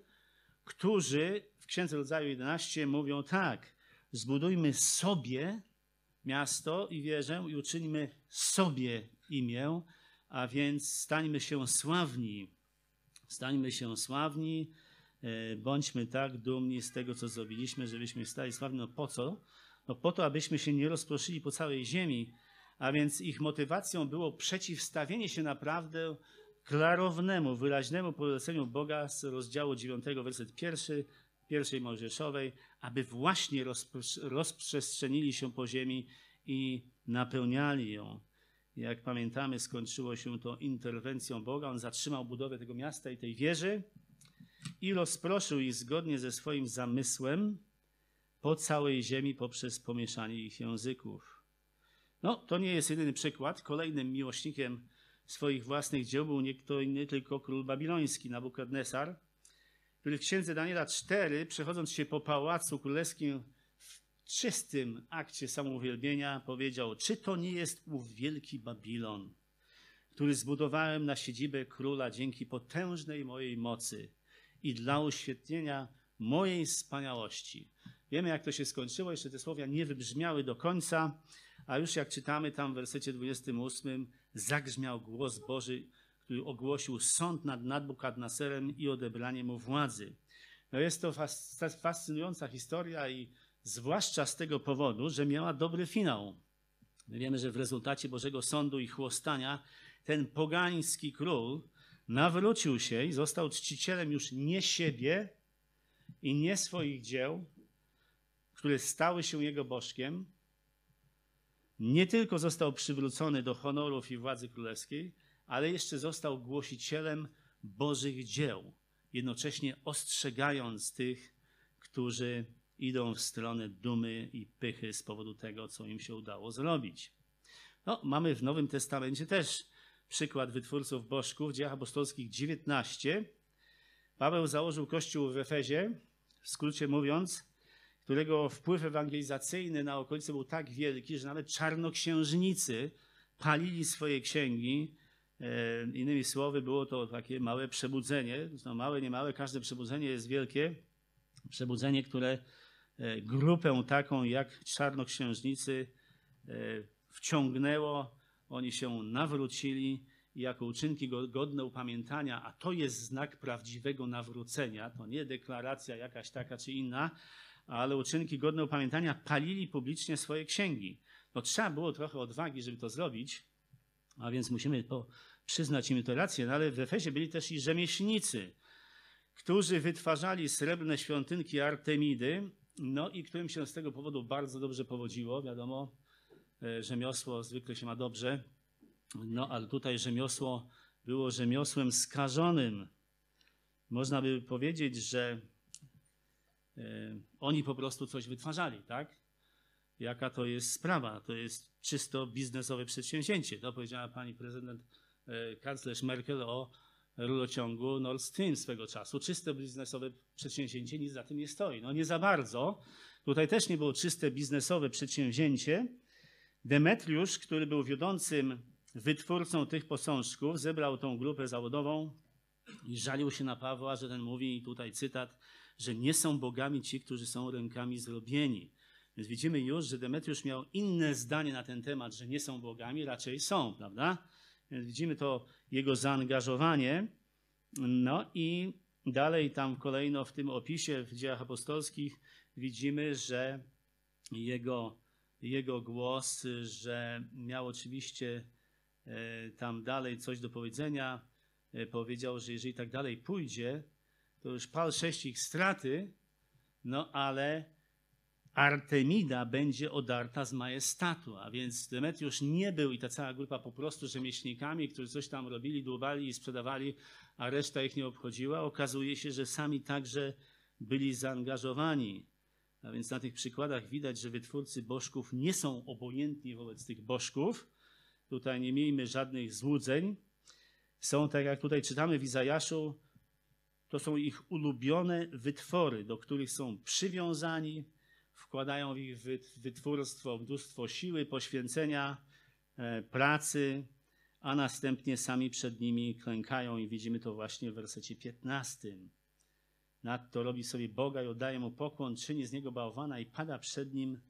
którzy w Księdze Rodzaju 11 mówią tak, zbudujmy sobie miasto i wieżę i uczyńmy sobie imię, a więc stańmy się sławni. Stańmy się sławni, e, bądźmy tak dumni z tego, co zrobiliśmy, żebyśmy stali sławni. No po co? No po to, abyśmy się nie rozproszyli po całej ziemi, a więc ich motywacją było przeciwstawienie się naprawdę klarownemu, wyraźnemu poleceniu Boga z rozdziału 9, werset pierwszy, pierwszej Mojżeszowej, aby właśnie rozprzestrzenili się po ziemi i napełniali ją. Jak pamiętamy, skończyło się to interwencją Boga. On zatrzymał budowę tego miasta i tej wieży i rozproszył ich zgodnie ze swoim zamysłem po całej ziemi poprzez pomieszanie ich języków. No, to nie jest jedyny przykład. Kolejnym miłośnikiem swoich własnych dzieł był nie kto inny, tylko król babiloński, Nabukadnesar, który w księdze Daniela 4, przechodząc się po pałacu królewskim w czystym akcie samouwielbienia, powiedział: Czy to nie jest ów wielki Babilon, który zbudowałem na siedzibę króla dzięki potężnej mojej mocy i dla uświetnienia mojej wspaniałości? Wiemy, jak to się skończyło, jeszcze te słowa nie wybrzmiały do końca, a już jak czytamy tam w wersecie 28, zagrzmiał głos Boży, który ogłosił sąd nad Nadbukadnaserem i odebranie mu władzy. No jest to fascynująca historia i zwłaszcza z tego powodu, że miała dobry finał. My wiemy, że w rezultacie Bożego Sądu i chłostania ten pogański król nawrócił się i został czcicielem już nie siebie i nie swoich dzieł, które stały się jego bożkiem, nie tylko został przywrócony do honorów i władzy królewskiej, ale jeszcze został głosicielem Bożych dzieł, jednocześnie ostrzegając tych, którzy idą w stronę dumy i pychy z powodu tego, co im się udało zrobić. No, mamy w Nowym Testamencie też przykład wytwórców bożków, dziejach apostolskich 19. Paweł założył kościół w Efezie, w skrócie mówiąc, którego wpływ ewangelizacyjny na okolice był tak wielki, że nawet czarnoksiężnicy palili swoje księgi. E, innymi słowy, było to takie małe przebudzenie. No małe, nie małe, każde przebudzenie jest wielkie. Przebudzenie, które e, grupę taką jak czarnoksiężnicy e, wciągnęło. Oni się nawrócili i jako uczynki godne upamiętania, a to jest znak prawdziwego nawrócenia, to nie deklaracja jakaś taka czy inna, ale uczynki godne upamiętania palili publicznie swoje księgi. No trzeba było trochę odwagi, żeby to zrobić, a więc musimy to przyznać im to rację, no ale w Efezie byli też i rzemieślnicy, którzy wytwarzali srebrne świątynki Artemidy, no i którym się z tego powodu bardzo dobrze powodziło. Wiadomo, e, rzemiosło zwykle się ma dobrze, no ale tutaj rzemiosło było rzemiosłem skażonym. Można by powiedzieć, że oni po prostu coś wytwarzali, tak? Jaka to jest sprawa? To jest czysto biznesowe przedsięwzięcie. To powiedziała pani prezydent, e, kanclerz Merkel o rurociągu Nord Stream swego czasu. Czyste biznesowe przedsięwzięcie, nic za tym nie stoi. No nie za bardzo. Tutaj też nie było czyste biznesowe przedsięwzięcie. Demetriusz, który był wiodącym wytwórcą tych posążków, zebrał tą grupę zawodową i żalił się na Pawła, że ten mówi, tutaj cytat, że nie są bogami ci, którzy są rękami zrobieni. Więc widzimy już, że Demetriusz miał inne zdanie na ten temat, że nie są bogami, raczej są, prawda? Więc widzimy to jego zaangażowanie. No i dalej tam kolejno w tym opisie w dziejach apostolskich widzimy, że jego, jego głos, że miał oczywiście e, tam dalej coś do powiedzenia, e, powiedział, że jeżeli tak dalej pójdzie, to już pal sześć ich straty, no ale Artemida będzie odarta z majestatu, a więc Demetriusz nie był i ta cała grupa po prostu rzemieślnikami, którzy coś tam robili, dłubali i sprzedawali, a reszta ich nie obchodziła. Okazuje się, że sami także byli zaangażowani. A więc na tych przykładach widać, że wytwórcy bożków nie są obojętni wobec tych bożków. Tutaj nie miejmy żadnych złudzeń. Są, tak jak tutaj czytamy w Izajaszu, to są ich ulubione wytwory, do których są przywiązani, wkładają w ich wytwórstwo mnóstwo siły, poświęcenia, e, pracy, a następnie sami przed nimi klękają i widzimy to właśnie w wersecie 15. Nadto robi sobie Boga i oddaje mu pokłon, czyni z niego bałwana i pada przed nim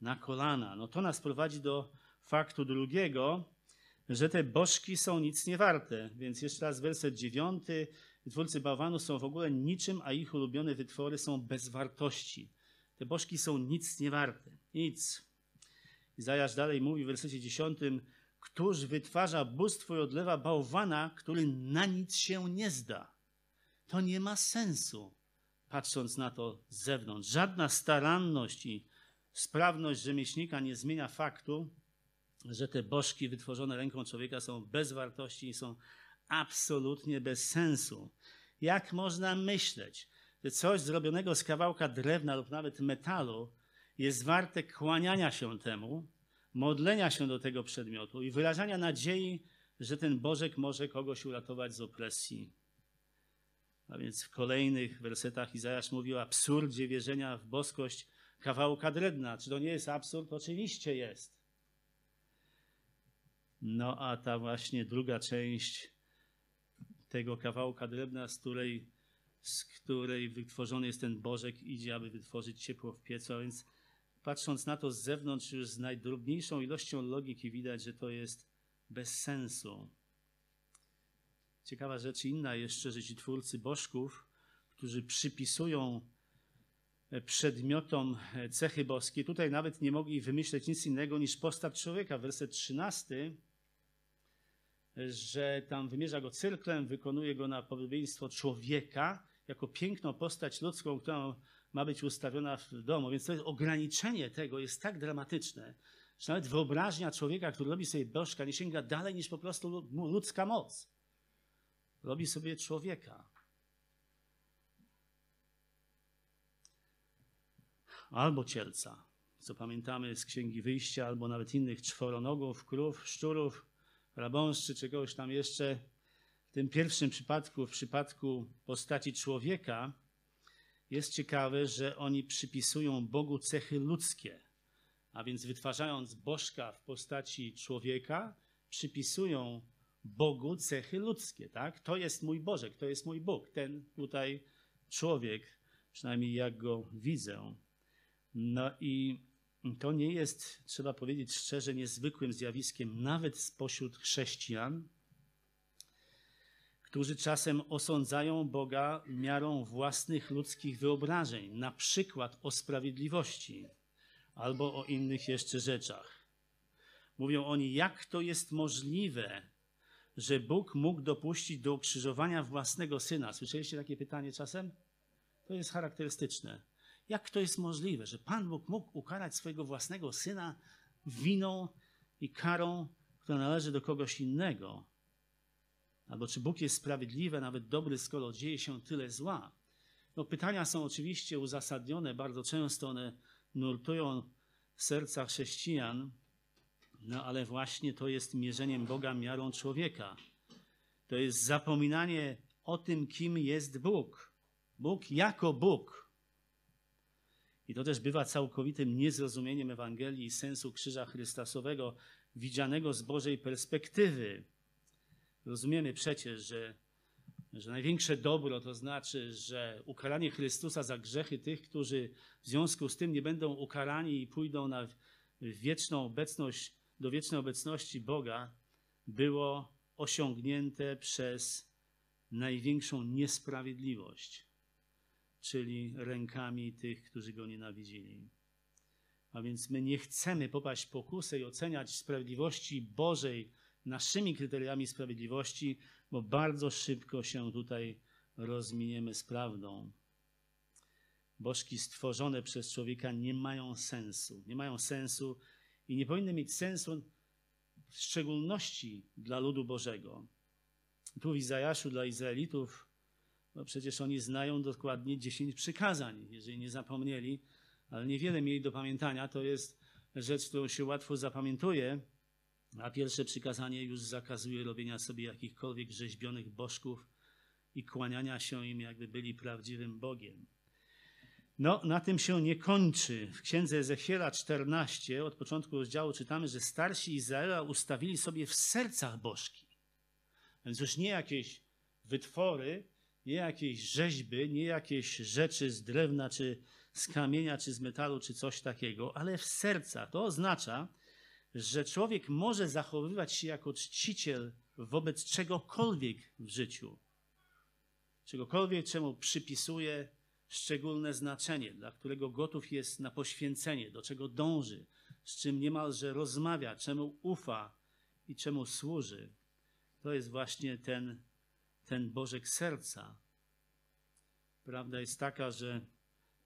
na kolana. No to nas prowadzi do faktu drugiego, że te bożki są nic nie warte. Więc jeszcze raz werset dziewiąty. Wytwórcy bałwanu są w ogóle niczym, a ich ulubione wytwory są bez wartości. Te bożki są nic nie warte. Nic. Izajasz dalej mówi w wersecie 10, któż wytwarza bóstwo i odlewa bałwana, który na nic się nie zda. To nie ma sensu. patrząc na to z zewnątrz. Żadna staranność i sprawność rzemieślnika nie zmienia faktu, że te bożki wytworzone ręką człowieka są bez wartości i są absolutnie bez sensu. Jak można myśleć, że coś zrobionego z kawałka drewna lub nawet metalu jest warte kłaniania się temu, modlenia się do tego przedmiotu i wyrażania nadziei, że ten Bożek może kogoś uratować z opresji. A więc w kolejnych wersetach Izajasz mówi o absurdzie wierzenia w boskość kawałka drewna. Czy to nie jest absurd? Oczywiście jest. No a ta właśnie druga część tego kawałka drewna, z której, z której wytworzony jest ten Bożek, idzie, aby wytworzyć ciepło w piecu. A więc patrząc na to z zewnątrz, już z najdrobniejszą ilością logiki widać, że to jest bez sensu. Ciekawa rzecz inna jeszcze, że ci twórcy bożków, którzy przypisują przedmiotom cechy boskie, tutaj nawet nie mogli wymyśleć nic innego niż postać człowieka. Werset 13, że tam wymierza go cyrklem, wykonuje go na podobieństwo człowieka, jako piękną postać ludzką, którą ma być ustawiona w domu. Więc to jest ograniczenie tego jest tak dramatyczne, że nawet wyobraźnia człowieka, który robi sobie bożka, nie sięga dalej niż po prostu ludzka moc. Robi sobie człowieka. Albo cielca, co pamiętamy z Księgi Wyjścia, albo nawet innych czworonogów, krów, szczurów, rabąszczy, czy czegoś tam jeszcze. W tym pierwszym przypadku, w przypadku postaci człowieka, jest ciekawe, że oni przypisują Bogu cechy ludzkie. A więc wytwarzając bożka w postaci człowieka, przypisują Bogu cechy ludzkie, tak? To jest mój Bożek, to jest mój Bóg, ten tutaj człowiek, przynajmniej jak go widzę. No i to nie jest, trzeba powiedzieć szczerze, niezwykłym zjawiskiem nawet spośród chrześcijan, którzy czasem osądzają Boga miarą własnych ludzkich wyobrażeń, na przykład o sprawiedliwości albo o innych jeszcze rzeczach. Mówią oni, jak to jest możliwe, że Bóg mógł dopuścić do ukrzyżowania własnego syna. Słyszeliście takie pytanie czasem? To jest charakterystyczne. Jak to jest możliwe, że Pan Bóg mógł ukarać swojego własnego syna winą i karą, która należy do kogoś innego? Albo czy Bóg jest sprawiedliwy, nawet dobry, skoro dzieje się tyle zła? No, pytania są oczywiście uzasadnione, bardzo często one nurtują serca chrześcijan, no ale właśnie to jest mierzeniem Boga miarą człowieka. To jest zapominanie o tym, kim jest Bóg. Bóg jako Bóg. I to też bywa całkowitym niezrozumieniem Ewangelii i sensu krzyża Chrystusowego, widzianego z Bożej perspektywy. Rozumiemy przecież, że, że największe dobro to znaczy, że ukaranie Chrystusa za grzechy tych, którzy w związku z tym nie będą ukarani i pójdą na wieczną obecność, do wiecznej obecności Boga, było osiągnięte przez największą niesprawiedliwość czyli rękami tych, którzy go nienawidzili. A więc my nie chcemy popaść pokusę i oceniać sprawiedliwości Bożej naszymi kryteriami sprawiedliwości, bo bardzo szybko się tutaj rozminiemy z prawdą. Bożki stworzone przez człowieka nie mają sensu. Nie mają sensu i nie powinny mieć sensu w szczególności dla ludu Bożego. Tu w Izajaszu dla Izraelitów bo przecież oni znają dokładnie dziesięć przykazań, jeżeli nie zapomnieli, ale niewiele mieli do pamiętania. To jest rzecz, którą się łatwo zapamiętuje, a pierwsze przykazanie już zakazuje robienia sobie jakichkolwiek rzeźbionych bożków i kłaniania się im, jakby byli prawdziwym Bogiem. No, na tym się nie kończy. W księdze Ezechiela 14, od początku rozdziału czytamy, że starsi Izraela ustawili sobie w sercach bożki. Więc już nie jakieś wytwory, nie jakieś rzeźby, nie jakieś rzeczy z drewna, czy z kamienia, czy z metalu, czy coś takiego, ale w serca. To oznacza, że człowiek może zachowywać się jako czciciel wobec czegokolwiek w życiu. Czegokolwiek, czemu przypisuje szczególne znaczenie, dla którego gotów jest na poświęcenie, do czego dąży, z czym niemalże rozmawia, czemu ufa i czemu służy. To jest właśnie ten ten Bożek serca. Prawda jest taka, że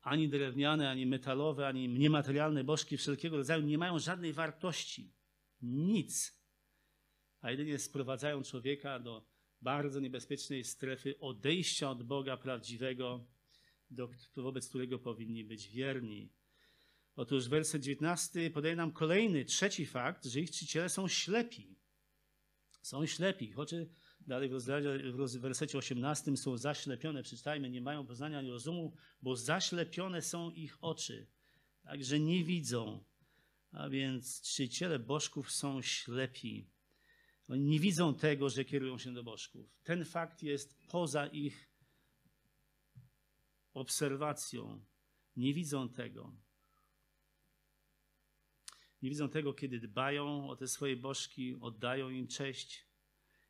ani drewniane, ani metalowe, ani niematerialne bożki wszelkiego rodzaju nie mają żadnej wartości. Nic. A jedynie sprowadzają człowieka do bardzo niebezpiecznej strefy odejścia od Boga prawdziwego, do, wobec którego powinni być wierni. Otóż werset 19 podaje nam kolejny, trzeci fakt, że ich czciciele są ślepi. Są ślepi, choć dalej w, rozdziale, wersecie 18 są zaślepione, przeczytajmy, nie mają poznania ani rozumu, bo zaślepione są ich oczy, także nie widzą. A więc czciciele bożków są ślepi. Oni nie widzą tego, że kierują się do bożków. Ten fakt jest poza ich obserwacją. Nie widzą tego. Nie widzą tego, kiedy dbają o te swoje bożki, oddają im cześć.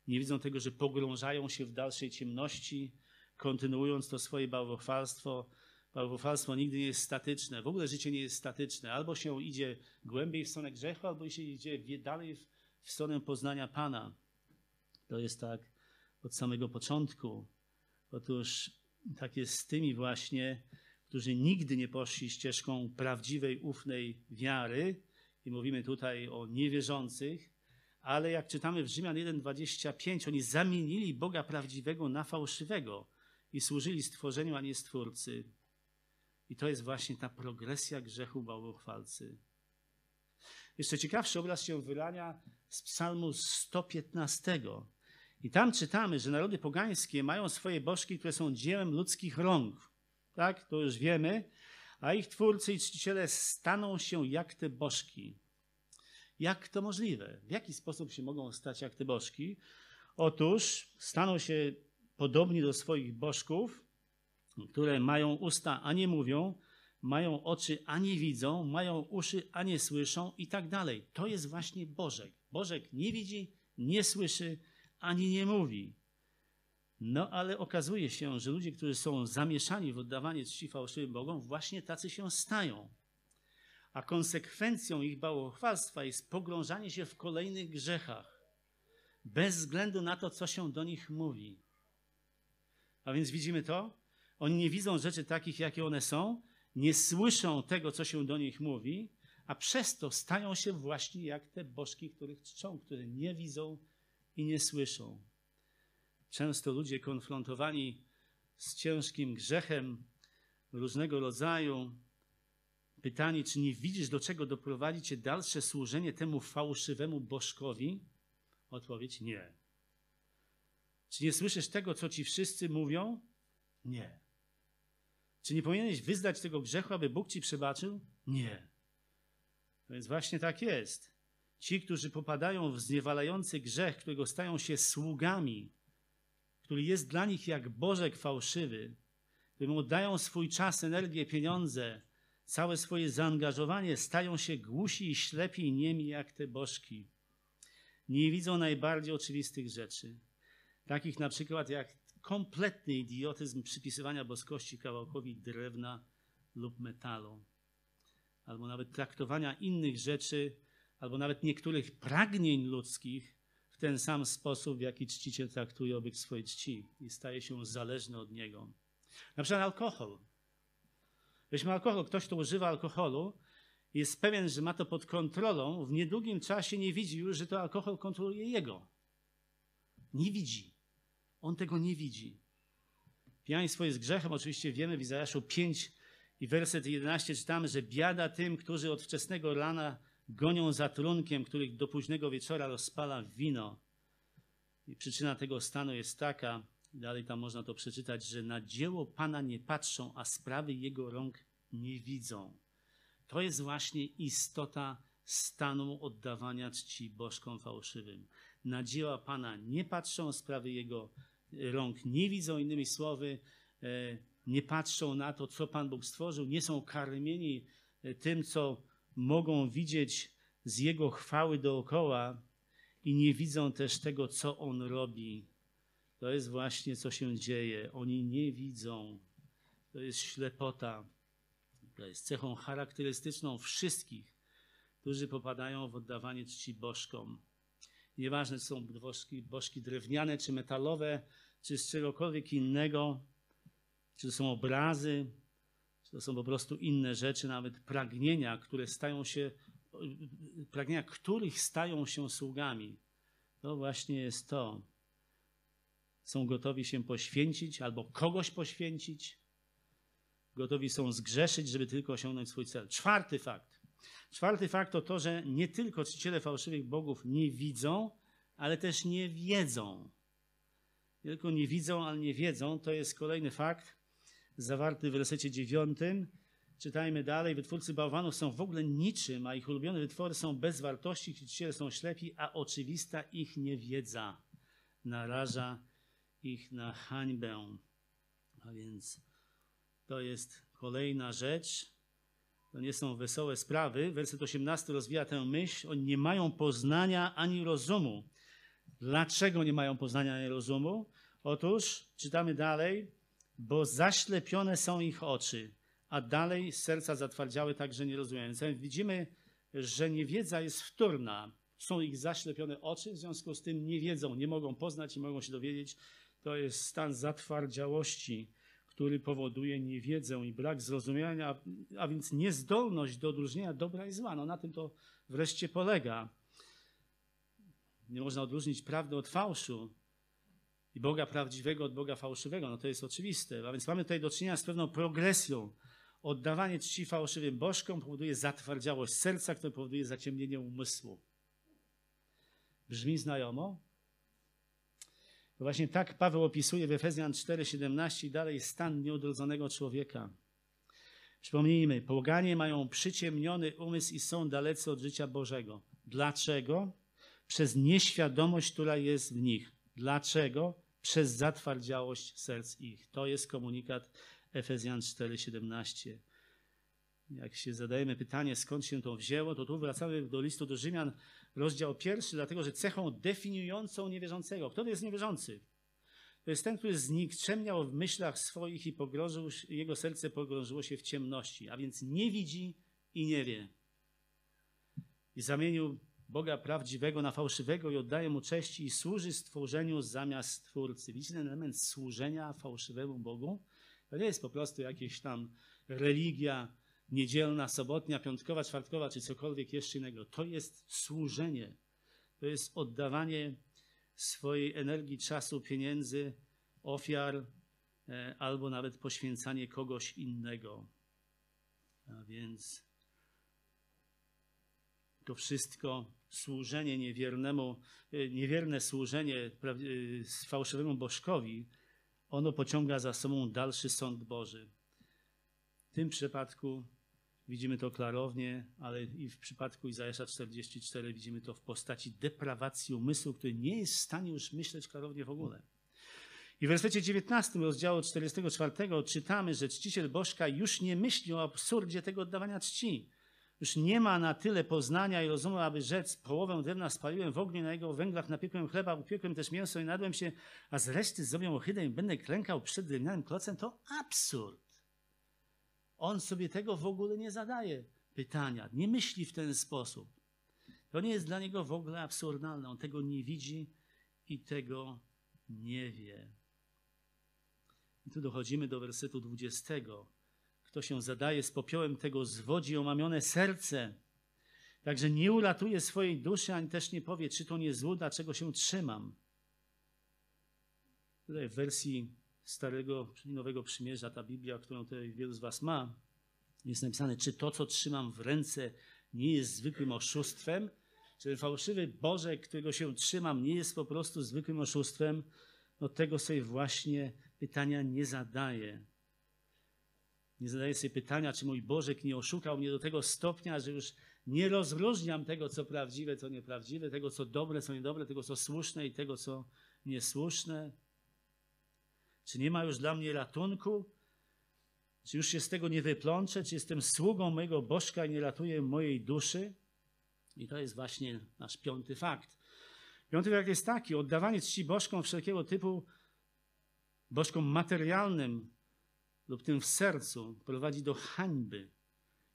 Nie widzą tego, że pogrążają się w dalszej ciemności, kontynuując to swoje bałwochwalstwo. Bałwochwalstwo nigdy nie jest statyczne. W ogóle życie nie jest statyczne. Albo się idzie głębiej w stronę grzechu, albo się idzie dalej w, w stronę poznania Pana. To jest tak od samego początku. Otóż tak jest z tymi właśnie, którzy nigdy nie poszli ścieżką prawdziwej, ufnej wiary, i mówimy tutaj o niewierzących, ale jak czytamy w Rzymian 1:25, oni zamienili Boga prawdziwego na fałszywego i służyli stworzeniu, a nie stwórcy. I to jest właśnie ta progresja grzechu bałwochwalcy. Jeszcze ciekawszy obraz się wylania z psalmu 115. I tam czytamy, że narody pogańskie mają swoje bożki, które są dziełem ludzkich rąk. Tak, to już wiemy a ich twórcy i czciciele staną się jak te bożki. Jak to możliwe? W jaki sposób się mogą stać jak te bożki? Otóż staną się podobni do swoich bożków, które mają usta, a nie mówią, mają oczy, a nie widzą, mają uszy, a nie słyszą i tak dalej. To jest właśnie Bożek. Bożek nie widzi, nie słyszy, ani nie mówi. No ale okazuje się, że ludzie, którzy są zamieszani w oddawanie czci fałszywym Bogom, właśnie tacy się stają. A konsekwencją ich bałwochwalstwa jest pogrążanie się w kolejnych grzechach, bez względu na to, co się do nich mówi. A więc widzimy to? Oni nie widzą rzeczy takich, jakie one są, nie słyszą tego, co się do nich mówi, a przez to stają się właśnie jak te bożki, których czczą, które nie widzą i nie słyszą. Często ludzie konfrontowani z ciężkim grzechem różnego rodzaju, pytani, czy nie widzisz, do czego doprowadzi cię dalsze służenie temu fałszywemu bożkowi? Odpowiedź nie. Czy nie słyszysz tego, co ci wszyscy mówią? Nie. Czy nie powinieneś wyznać tego grzechu, aby Bóg ci przebaczył? Nie. No więc właśnie tak jest. Ci, którzy popadają w zniewalający grzech, którego stają się sługami, który jest dla nich jak bożek fałszywy, którym oddają swój czas, energię, pieniądze, całe swoje zaangażowanie, stają się głusi i ślepi i niemi jak te bożki. Nie widzą najbardziej oczywistych rzeczy, takich na przykład jak kompletny idiotyzm przypisywania boskości kawałkowi drewna lub metalu, albo nawet traktowania innych rzeczy, albo nawet niektórych pragnień ludzkich w ten sam sposób, w jaki czciciel traktuje obiekt swojej czci i staje się zależny od niego. Na przykład alkohol. Weźmy alkohol. Ktoś, kto używa alkoholu, jest pewien, że ma to pod kontrolą, w niedługim czasie nie widzi już, że to alkohol kontroluje jego. Nie widzi. On tego nie widzi. Pijaństwo jest grzechem, oczywiście wiemy w Izajaszu 5 i werset 11 czytamy, że biada tym, którzy od wczesnego rana gonią za trunkiem, których do późnego wieczora rozpala wino. I przyczyna tego stanu jest taka, dalej tam można to przeczytać, że na dzieło Pana nie patrzą, a sprawy Jego rąk nie widzą. To jest właśnie istota stanu oddawania czci bożkom fałszywym. Na dzieła Pana nie patrzą, sprawy Jego rąk nie widzą, innymi słowy, e, nie patrzą na to, co Pan Bóg stworzył, nie są karmieni e, tym, co mogą widzieć z Jego chwały dookoła i nie widzą też tego, co On robi. To jest właśnie, co się dzieje. Oni nie widzą. To jest ślepota. To jest cechą charakterystyczną wszystkich, którzy popadają w oddawanie czci bożkom. Nieważne, czy są bożki, bożki drewniane, czy metalowe, czy z czegokolwiek innego, czy to są obrazy, czy to są po prostu inne rzeczy, nawet pragnienia, które stają się, pragnienia których stają się sługami. To właśnie jest to. Są gotowi się poświęcić albo kogoś poświęcić. Gotowi są zgrzeszyć, żeby tylko osiągnąć swój cel. Czwarty fakt. Czwarty fakt to to, że nie tylko czciciele fałszywych bogów nie widzą, ale też nie wiedzą. Nie tylko nie widzą, ale nie wiedzą. To jest kolejny fakt zawarty w wersecie dziewiątym. Czytajmy dalej. Wytwórcy bałwanów są w ogóle niczym, a ich ulubione wytwory są bez wartości, czciciele są ślepi, a oczywista ich niewiedza naraża ich na hańbę. A więc to jest kolejna rzecz. To nie są wesołe sprawy. Werset 18 rozwija tę myśl. Oni nie mają poznania ani rozumu. Dlaczego nie mają poznania ani rozumu? Otóż czytamy dalej, bo zaślepione są ich oczy, a dalej serca zatwardziały, także nie rozumieją. Więc widzimy, że niewiedza jest wtórna. Są ich zaślepione oczy, w związku z tym nie wiedzą, nie mogą poznać, nie mogą się dowiedzieć. To jest stan zatwardziałości, który powoduje niewiedzę i brak zrozumienia, a więc niezdolność do odróżnienia dobra i zła. No na tym to wreszcie polega. Nie można odróżnić prawdy od fałszu i Boga prawdziwego od Boga fałszywego. No to jest oczywiste. A więc mamy tutaj do czynienia z pewną progresją. Oddawanie czci fałszywym bożkom powoduje zatwardziałość serca, które powoduje zaciemnienie umysłu. Brzmi znajomo? Właśnie tak Paweł opisuje w Efezjan 4,17 i dalej stan nieodrodzonego człowieka. Przypomnijmy, poganie mają przyciemniony umysł i są dalecy od życia Bożego. Dlaczego? Przez nieświadomość, która jest w nich. Dlaczego? Przez zatwardziałość serc ich. To jest komunikat Efezjan 4,17. Jak się zadajemy pytanie, skąd się to wzięło, to tu wracamy do listu do Rzymian, rozdział pierwszy, dlatego że cechą definiującą niewierzącego. Kto to jest niewierzący? To jest ten, który znikczemniał w myślach swoich i pogrążył, jego serce pogrążyło się w ciemności, a więc nie widzi i nie wie. I zamienił Boga prawdziwego na fałszywego i oddaje mu cześć i służy stworzeniu zamiast Stwórcy. Widzicie ten element służenia fałszywemu Bogu? To nie jest po prostu jakieś tam religia niedzielna, sobotnia, piątkowa, czwartkowa, czy cokolwiek jeszcze innego. To jest służenie. To jest oddawanie swojej energii, czasu, pieniędzy, ofiar, e, albo nawet poświęcanie kogoś innego. A więc to wszystko służenie niewiernemu, e, niewierne służenie e, fałszywemu bożkowi, ono pociąga za sobą dalszy sąd Boży. W tym przypadku Widzimy to klarownie, ale i w przypadku Izajasza 44 widzimy to w postaci deprawacji umysłu, który nie jest w stanie już myśleć klarownie w ogóle. I w wersecie 19 rozdziału 44 czytamy, że czciciel bożka już nie myśli o absurdzie tego oddawania czci. Już nie ma na tyle poznania i rozumu, aby rzec, połowę drewna spaliłem w ogniu, na jego węglach napiekłem chleba, upiekłem też mięso i nadłem się, a z reszty zrobią ohydę i będę klękał przed drewnianym klocem. To absurd. On sobie tego w ogóle nie zadaje pytania, nie myśli w ten sposób. To nie jest dla niego w ogóle absurdalne. On tego nie widzi i tego nie wie. I tu dochodzimy do wersetu 20. Kto się zadaje z popiołem tego zwodzi omamione serce. Także nie uratuje swojej duszy, ani też nie powie, czy to nie zło, czego się trzymam. Tutaj w wersji Starego i Nowego Przymierza, ta Biblia, którą tutaj wielu z Was ma, jest napisane, czy to, co trzymam w ręce, nie jest zwykłym oszustwem? Czy ten fałszywy Boże, którego się trzymam, nie jest po prostu zwykłym oszustwem? No tego sobie właśnie pytania nie zadaję. Nie zadaję sobie pytania, czy mój Bożek nie oszukał mnie do tego stopnia, że już nie rozróżniam tego, co prawdziwe, co nieprawdziwe, tego, co dobre, co niedobre, tego, co słuszne i tego, co niesłuszne. Czy nie ma już dla mnie ratunku? Czy już się z tego nie wyplączę? Czy jestem sługą mojego Bożka i nie ratuję mojej duszy? I to jest właśnie nasz piąty fakt. Piąty fakt jest taki: oddawanie czci bożkom wszelkiego typu, bożkom materialnym lub tym w sercu, prowadzi do hańby.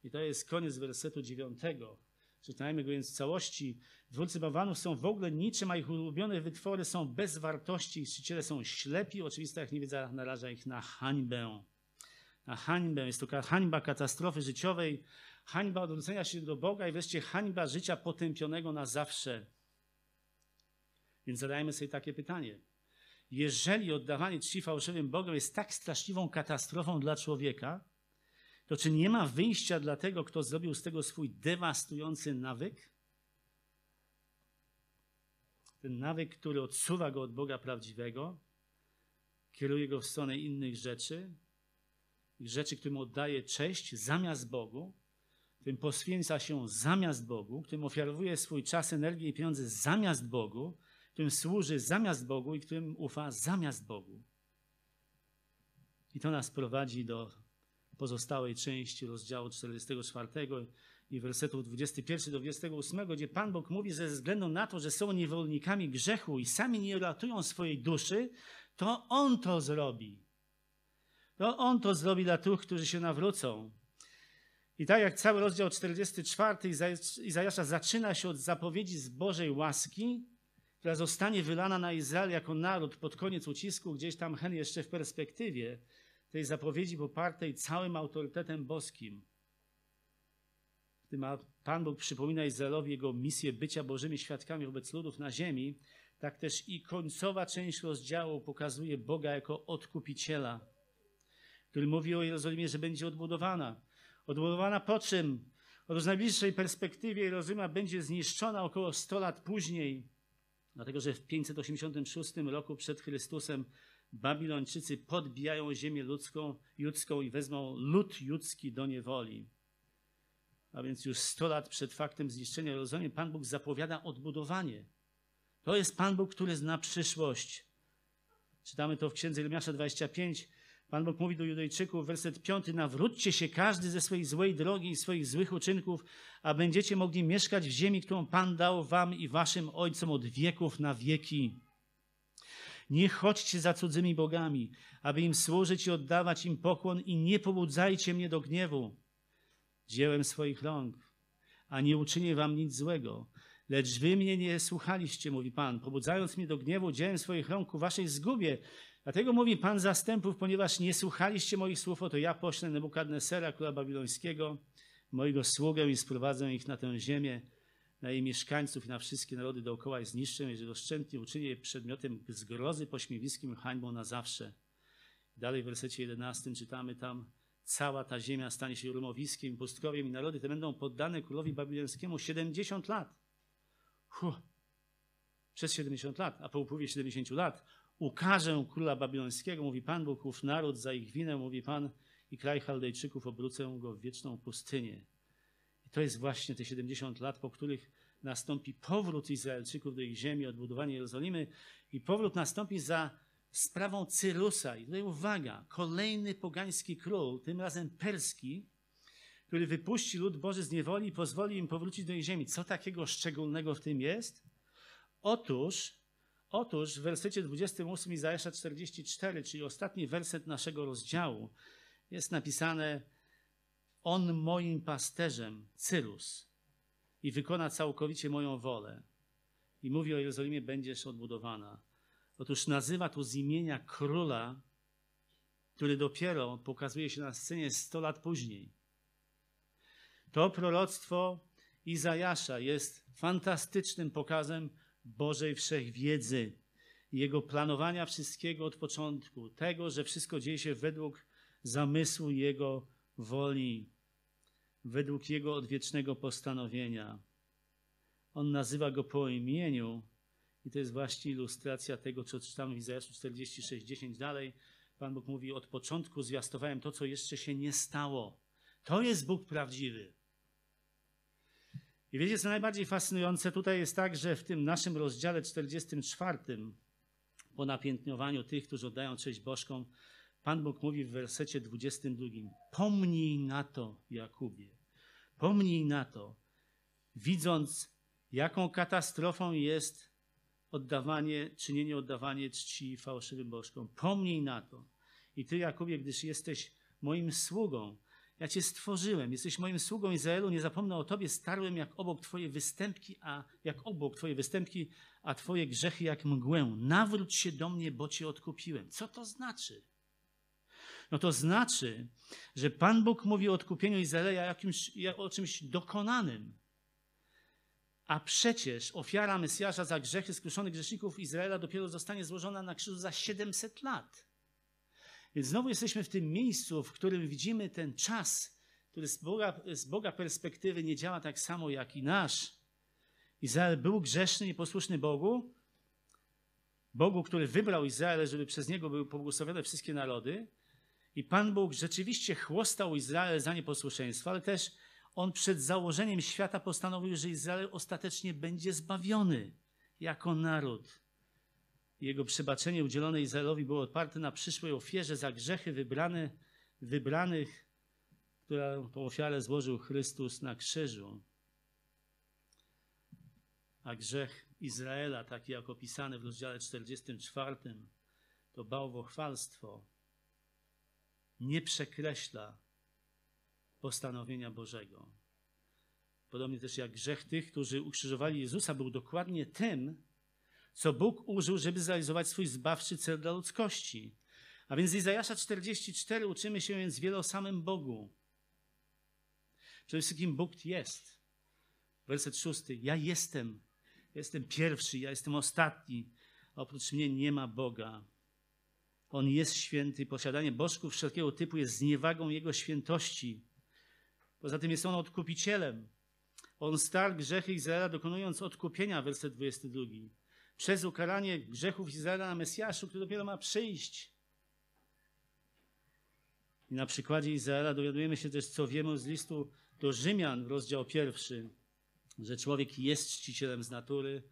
I to jest koniec wersetu dziewiątego. Czytajmy go więc w całości. Dwórcy bałwanów są w ogóle niczym, a ich ulubione wytwory są bez wartości. Ich są ślepi, oczywista jak niewiedza naraża ich na hańbę. na hańbę. Jest to hańba katastrofy życiowej, hańba odwrócenia się do Boga i wreszcie hańba życia potępionego na zawsze. Więc zadajmy sobie takie pytanie. Jeżeli oddawanie czci fałszywym Bogom jest tak straszliwą katastrofą dla człowieka, to czy nie ma wyjścia dla tego, kto zrobił z tego swój dewastujący nawyk? Ten nawyk, który odsuwa go od Boga prawdziwego, kieruje go w stronę innych rzeczy, rzeczy, którym oddaje cześć zamiast Bogu, którym poświęca się zamiast Bogu, którym ofiarowuje swój czas, energię i pieniądze zamiast Bogu, którym służy zamiast Bogu i którym ufa zamiast Bogu. I to nas prowadzi do pozostałej części rozdziału 44 i wersetów 21 do 28, gdzie Pan Bóg mówi, że ze względu na to, że są niewolnikami grzechu i sami nie ratują swojej duszy, to On to zrobi. To On to zrobi dla tych, którzy się nawrócą. I tak jak cały rozdział 44 Izajasza zaczyna się od zapowiedzi z Bożej łaski, która zostanie wylana na Izrael jako naród pod koniec ucisku, gdzieś tam hen jeszcze w perspektywie tej zapowiedzi popartej całym autorytetem boskim. Gdy ma Pan Bóg przypomina Izraelowi jego misję bycia Bożymi świadkami wobec ludów na ziemi, tak też i końcowa część rozdziału pokazuje Boga jako odkupiciela, który mówi o Jerozolimie, że będzie odbudowana. Odbudowana po czym? Otóż w najbliższej perspektywie Jerozolima będzie zniszczona około 100 lat później, dlatego że w 586 roku przed Chrystusem Babilończycy podbijają ziemię ludzką, judzką i wezmą lud judzki do niewoli. A więc już 100 lat przed faktem zniszczenia Jerozolimy Pan Bóg zapowiada odbudowanie. To jest Pan Bóg, który zna przyszłość. Czytamy to w Księdze Jeremiasza 25. Pan Bóg mówi do Judejczyków, werset 5. Nawróćcie się każdy ze swojej złej drogi i swoich złych uczynków, a będziecie mogli mieszkać w ziemi, którą Pan dał wam i waszym ojcom od wieków na wieki. Nie chodźcie za cudzymi bogami, aby im służyć i oddawać im pokłon i nie pobudzajcie mnie do gniewu. Dziełem swoich rąk, a nie uczynię wam nic złego. Lecz wy mnie nie słuchaliście, mówi Pan, pobudzając mnie do gniewu dziełem swoich rąk ku waszej zgubie. Dlatego mówi Pan zastępów, ponieważ nie słuchaliście moich słów, oto ja poślę Nebukadnesera, króla babilońskiego, mojego sługę i sprowadzę ich na tę ziemię, na jej mieszkańców i na wszystkie narody dookoła i zniszczę, jeżeli doszczętnie uczynię je przedmiotem zgrozy, pośmiewiskiem hańbą na zawsze. Dalej w wersecie 11 czytamy tam, cała ta ziemia stanie się rumowiskiem, pustkowiem i narody te będą poddane królowi babilońskiemu 70 lat. Huh. Przez 70 lat, a po upływie 70 lat ukażę króla babilońskiego, mówi Pan Bóg, ów naród za ich winę, mówi Pan, i kraj Chaldejczyków obrócę go w wieczną pustynię. To jest właśnie te 70 lat, po których nastąpi powrót Izraelczyków do ich ziemi, odbudowanie Jerozolimy i powrót nastąpi za sprawą Cyrusa. I tutaj uwaga, kolejny pogański król, tym razem perski, który wypuści lud Boży z niewoli i pozwoli im powrócić do ich ziemi. Co takiego szczególnego w tym jest? Otóż, otóż w wersecie 28 Izajasza 44, czyli ostatni werset naszego rozdziału, jest napisane On moim pasterzem, Cyrus, i wykona całkowicie moją wolę. I mówi o Jerozolimie, będziesz odbudowana. Otóż nazywa to z imienia króla, który dopiero pokazuje się na scenie 100 lat później. To proroctwo Izajasza jest fantastycznym pokazem Bożej wszechwiedzy, Jego planowania wszystkiego od początku, tego, że wszystko dzieje się według zamysłu Jego woli, według Jego odwiecznego postanowienia. On nazywa Go po imieniu i to jest właśnie ilustracja tego, co czytamy w Izajaszu 46:10 dalej. Pan Bóg mówi, od początku zwiastowałem to, co jeszcze się nie stało. To jest Bóg prawdziwy. I wiecie, co najbardziej fascynujące tutaj jest tak, że w tym naszym rozdziale 44, po napiętniowaniu tych, którzy oddają cześć bożkom, Pan Bóg mówi w wersecie 22: Pomnij na to, Jakubie, pomnij na to, widząc, jaką katastrofą jest oddawanie, czynienie oddawanie czci fałszywym bożkom. Pomnij na to. I ty, Jakubie, gdyż jesteś moim sługą, ja cię stworzyłem, jesteś moim sługą Izraelu, nie zapomnę o tobie, starłem jak obok twoje występki, a jak obok twoje występki, a twoje grzechy jak mgłę. Nawróć się do mnie, bo cię odkupiłem. Co to znaczy? No to znaczy, że Pan Bóg mówi o odkupieniu Izraela jakimś, o czymś dokonanym. A przecież ofiara Mesjasza za grzechy skruszonych grzeszników Izraela dopiero zostanie złożona na krzyżu za 700 lat. Więc znowu jesteśmy w tym miejscu, w którym widzimy ten czas, który z Boga, z Boga perspektywy nie działa tak samo jak i nasz. Izrael był grzeszny i posłuszny Bogu, Bogu, który wybrał Izrael, żeby przez niego były pobłogosławione wszystkie narody. I Pan Bóg rzeczywiście chłostał Izrael za nieposłuszeństwo, ale też on przed założeniem świata postanowił, że Izrael ostatecznie będzie zbawiony jako naród. Jego przebaczenie udzielone Izraelowi było oparte na przyszłej ofierze za grzechy wybrane, wybranych, którą tą ofiarę złożył Chrystus na krzyżu. A grzech Izraela, taki jak opisany w rozdziale 44, to bałwochwalstwo, nie przekreśla postanowienia Bożego. Podobnie też jak grzech tych, którzy ukrzyżowali Jezusa, był dokładnie tym, co Bóg użył, żeby zrealizować swój zbawczy cel dla ludzkości. A więc z Izajasza 44 uczymy się więc wiele o samym Bogu. Przede wszystkim Bóg jest. Werset szósty. Ja jestem. Jestem pierwszy, ja jestem ostatni. Oprócz mnie nie ma Boga. On jest święty. Posiadanie bożków wszelkiego typu jest zniewagą Jego świętości. Poza tym jest On odkupicielem. On starł grzechy Izraela, dokonując odkupienia, werset 22. Przez ukaranie grzechów Izraela na Mesjaszu, który dopiero ma przyjść. I na przykładzie Izraela dowiadujemy się też, co wiemy z listu do Rzymian, rozdział pierwszy, że człowiek jest czcicielem z natury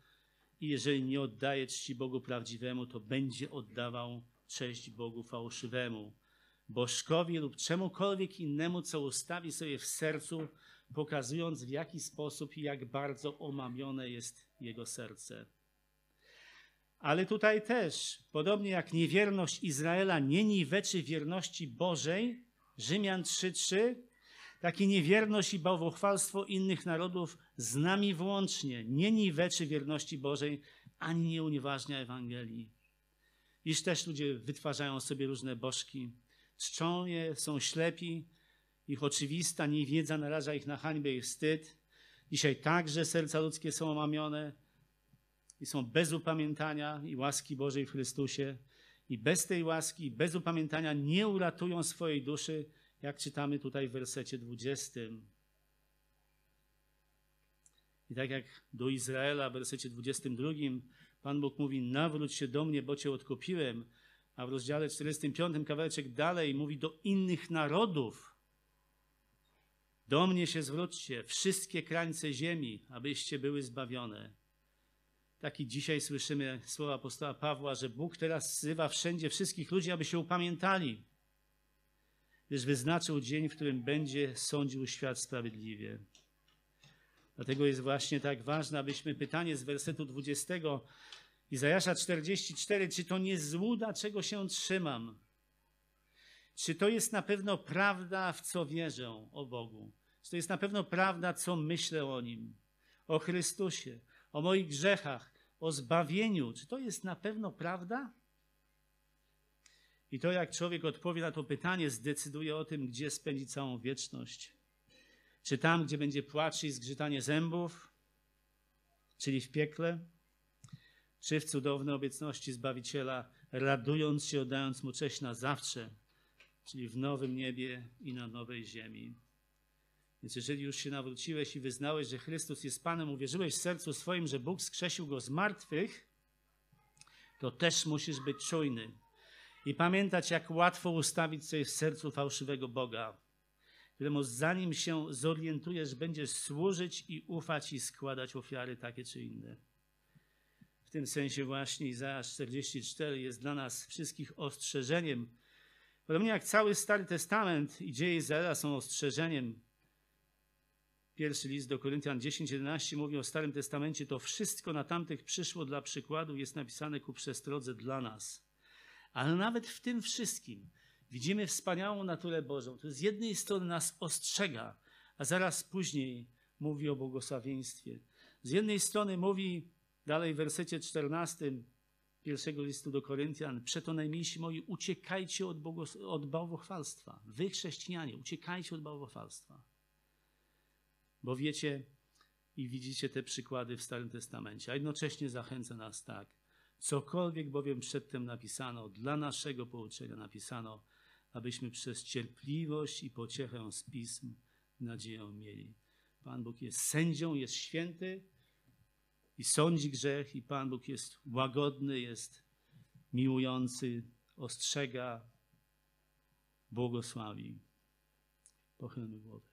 i jeżeli nie oddaje czci Bogu prawdziwemu, to będzie oddawał cześć Bogu fałszywemu bożkowi lub czemukolwiek innemu, co ustawi sobie w sercu, pokazując w jaki sposób i jak bardzo omamione jest jego serce. Ale tutaj też, podobnie jak niewierność Izraela nie niweczy wierności Bożej, Rzymian 3:3, tak i niewierność i bałwochwalstwo innych narodów z nami włącznie nie niweczy wierności Bożej, ani nie unieważnia Ewangelii. Iż też ludzie wytwarzają sobie różne bożki, czczą je, są ślepi, ich oczywista niewiedza naraża ich na hańbę i wstyd. Dzisiaj także serca ludzkie są omamione i są bez upamiętania i łaski Bożej w Chrystusie. I bez tej łaski, bez upamiętania nie uratują swojej duszy, jak czytamy tutaj w wersecie 20. I tak jak do Izraela w wersecie 22 Pan Bóg mówi: Nawróć się do mnie, bo cię odkupiłem a w rozdziale 45 kawałeczek dalej mówi do innych narodów. Do mnie się zwróćcie, wszystkie krańce ziemi, abyście były zbawione. Taki dzisiaj słyszymy słowa apostoła Pawła, że Bóg teraz wzywa wszędzie wszystkich ludzi, aby się upamiętali, gdyż wyznaczył dzień, w którym będzie sądził świat sprawiedliwie. Dlatego jest właśnie tak ważne, abyśmy pytanie z wersetu 20 Izajasza 44, czy to nie złuda, czego się trzymam? Czy to jest na pewno prawda, w co wierzę o Bogu? Czy to jest na pewno prawda, co myślę o Nim, o Chrystusie, o moich grzechach, o zbawieniu? Czy to jest na pewno prawda? I to, jak człowiek odpowie na to pytanie, zdecyduje o tym, gdzie spędzi całą wieczność. Czy tam, gdzie będzie płacz i zgrzytanie zębów, czyli w piekle? czy w cudownej obecności Zbawiciela, radując się, oddając Mu cześć na zawsze, czyli w nowym niebie i na nowej ziemi. Więc jeżeli już się nawróciłeś i wyznałeś, że Chrystus jest Panem, uwierzyłeś w sercu swoim, że Bóg skrzesił Go z martwych, to też musisz być czujny i pamiętać, jak łatwo ustawić sobie w sercu fałszywego Boga, któremu zanim się zorientujesz, będziesz służyć i ufać i składać ofiary takie czy inne. W tym sensie właśnie Izajasz 44 jest dla nas wszystkich ostrzeżeniem. Podobnie jak cały Stary Testament i dzieje Izraela są ostrzeżeniem. Pierwszy list do Koryntian 10:11 mówi o Starym Testamencie, to wszystko na tamtych przyszło dla przykładu, jest napisane ku przestrodze dla nas. Ale nawet w tym wszystkim widzimy wspaniałą naturę Bożą, To z jednej strony nas ostrzega, a zaraz później mówi o błogosławieństwie. Z jednej strony mówi Dalej w wersecie 14 pierwszego listu do Koryntian, przeto najmilsi moi, uciekajcie od, bogos- od bałwochwalstwa. Wy chrześcijanie, uciekajcie od bałwochwalstwa. Bo wiecie i widzicie te przykłady w Starym Testamencie, a jednocześnie zachęca nas tak. Cokolwiek bowiem przedtem napisano, dla naszego pouczenia napisano, abyśmy przez cierpliwość i pociechę z pism nadzieję mieli. Pan Bóg jest sędzią, jest święty i sądzi grzech, i Pan Bóg jest łagodny, jest miłujący, ostrzega, błogosławi. Pochylmy głowę.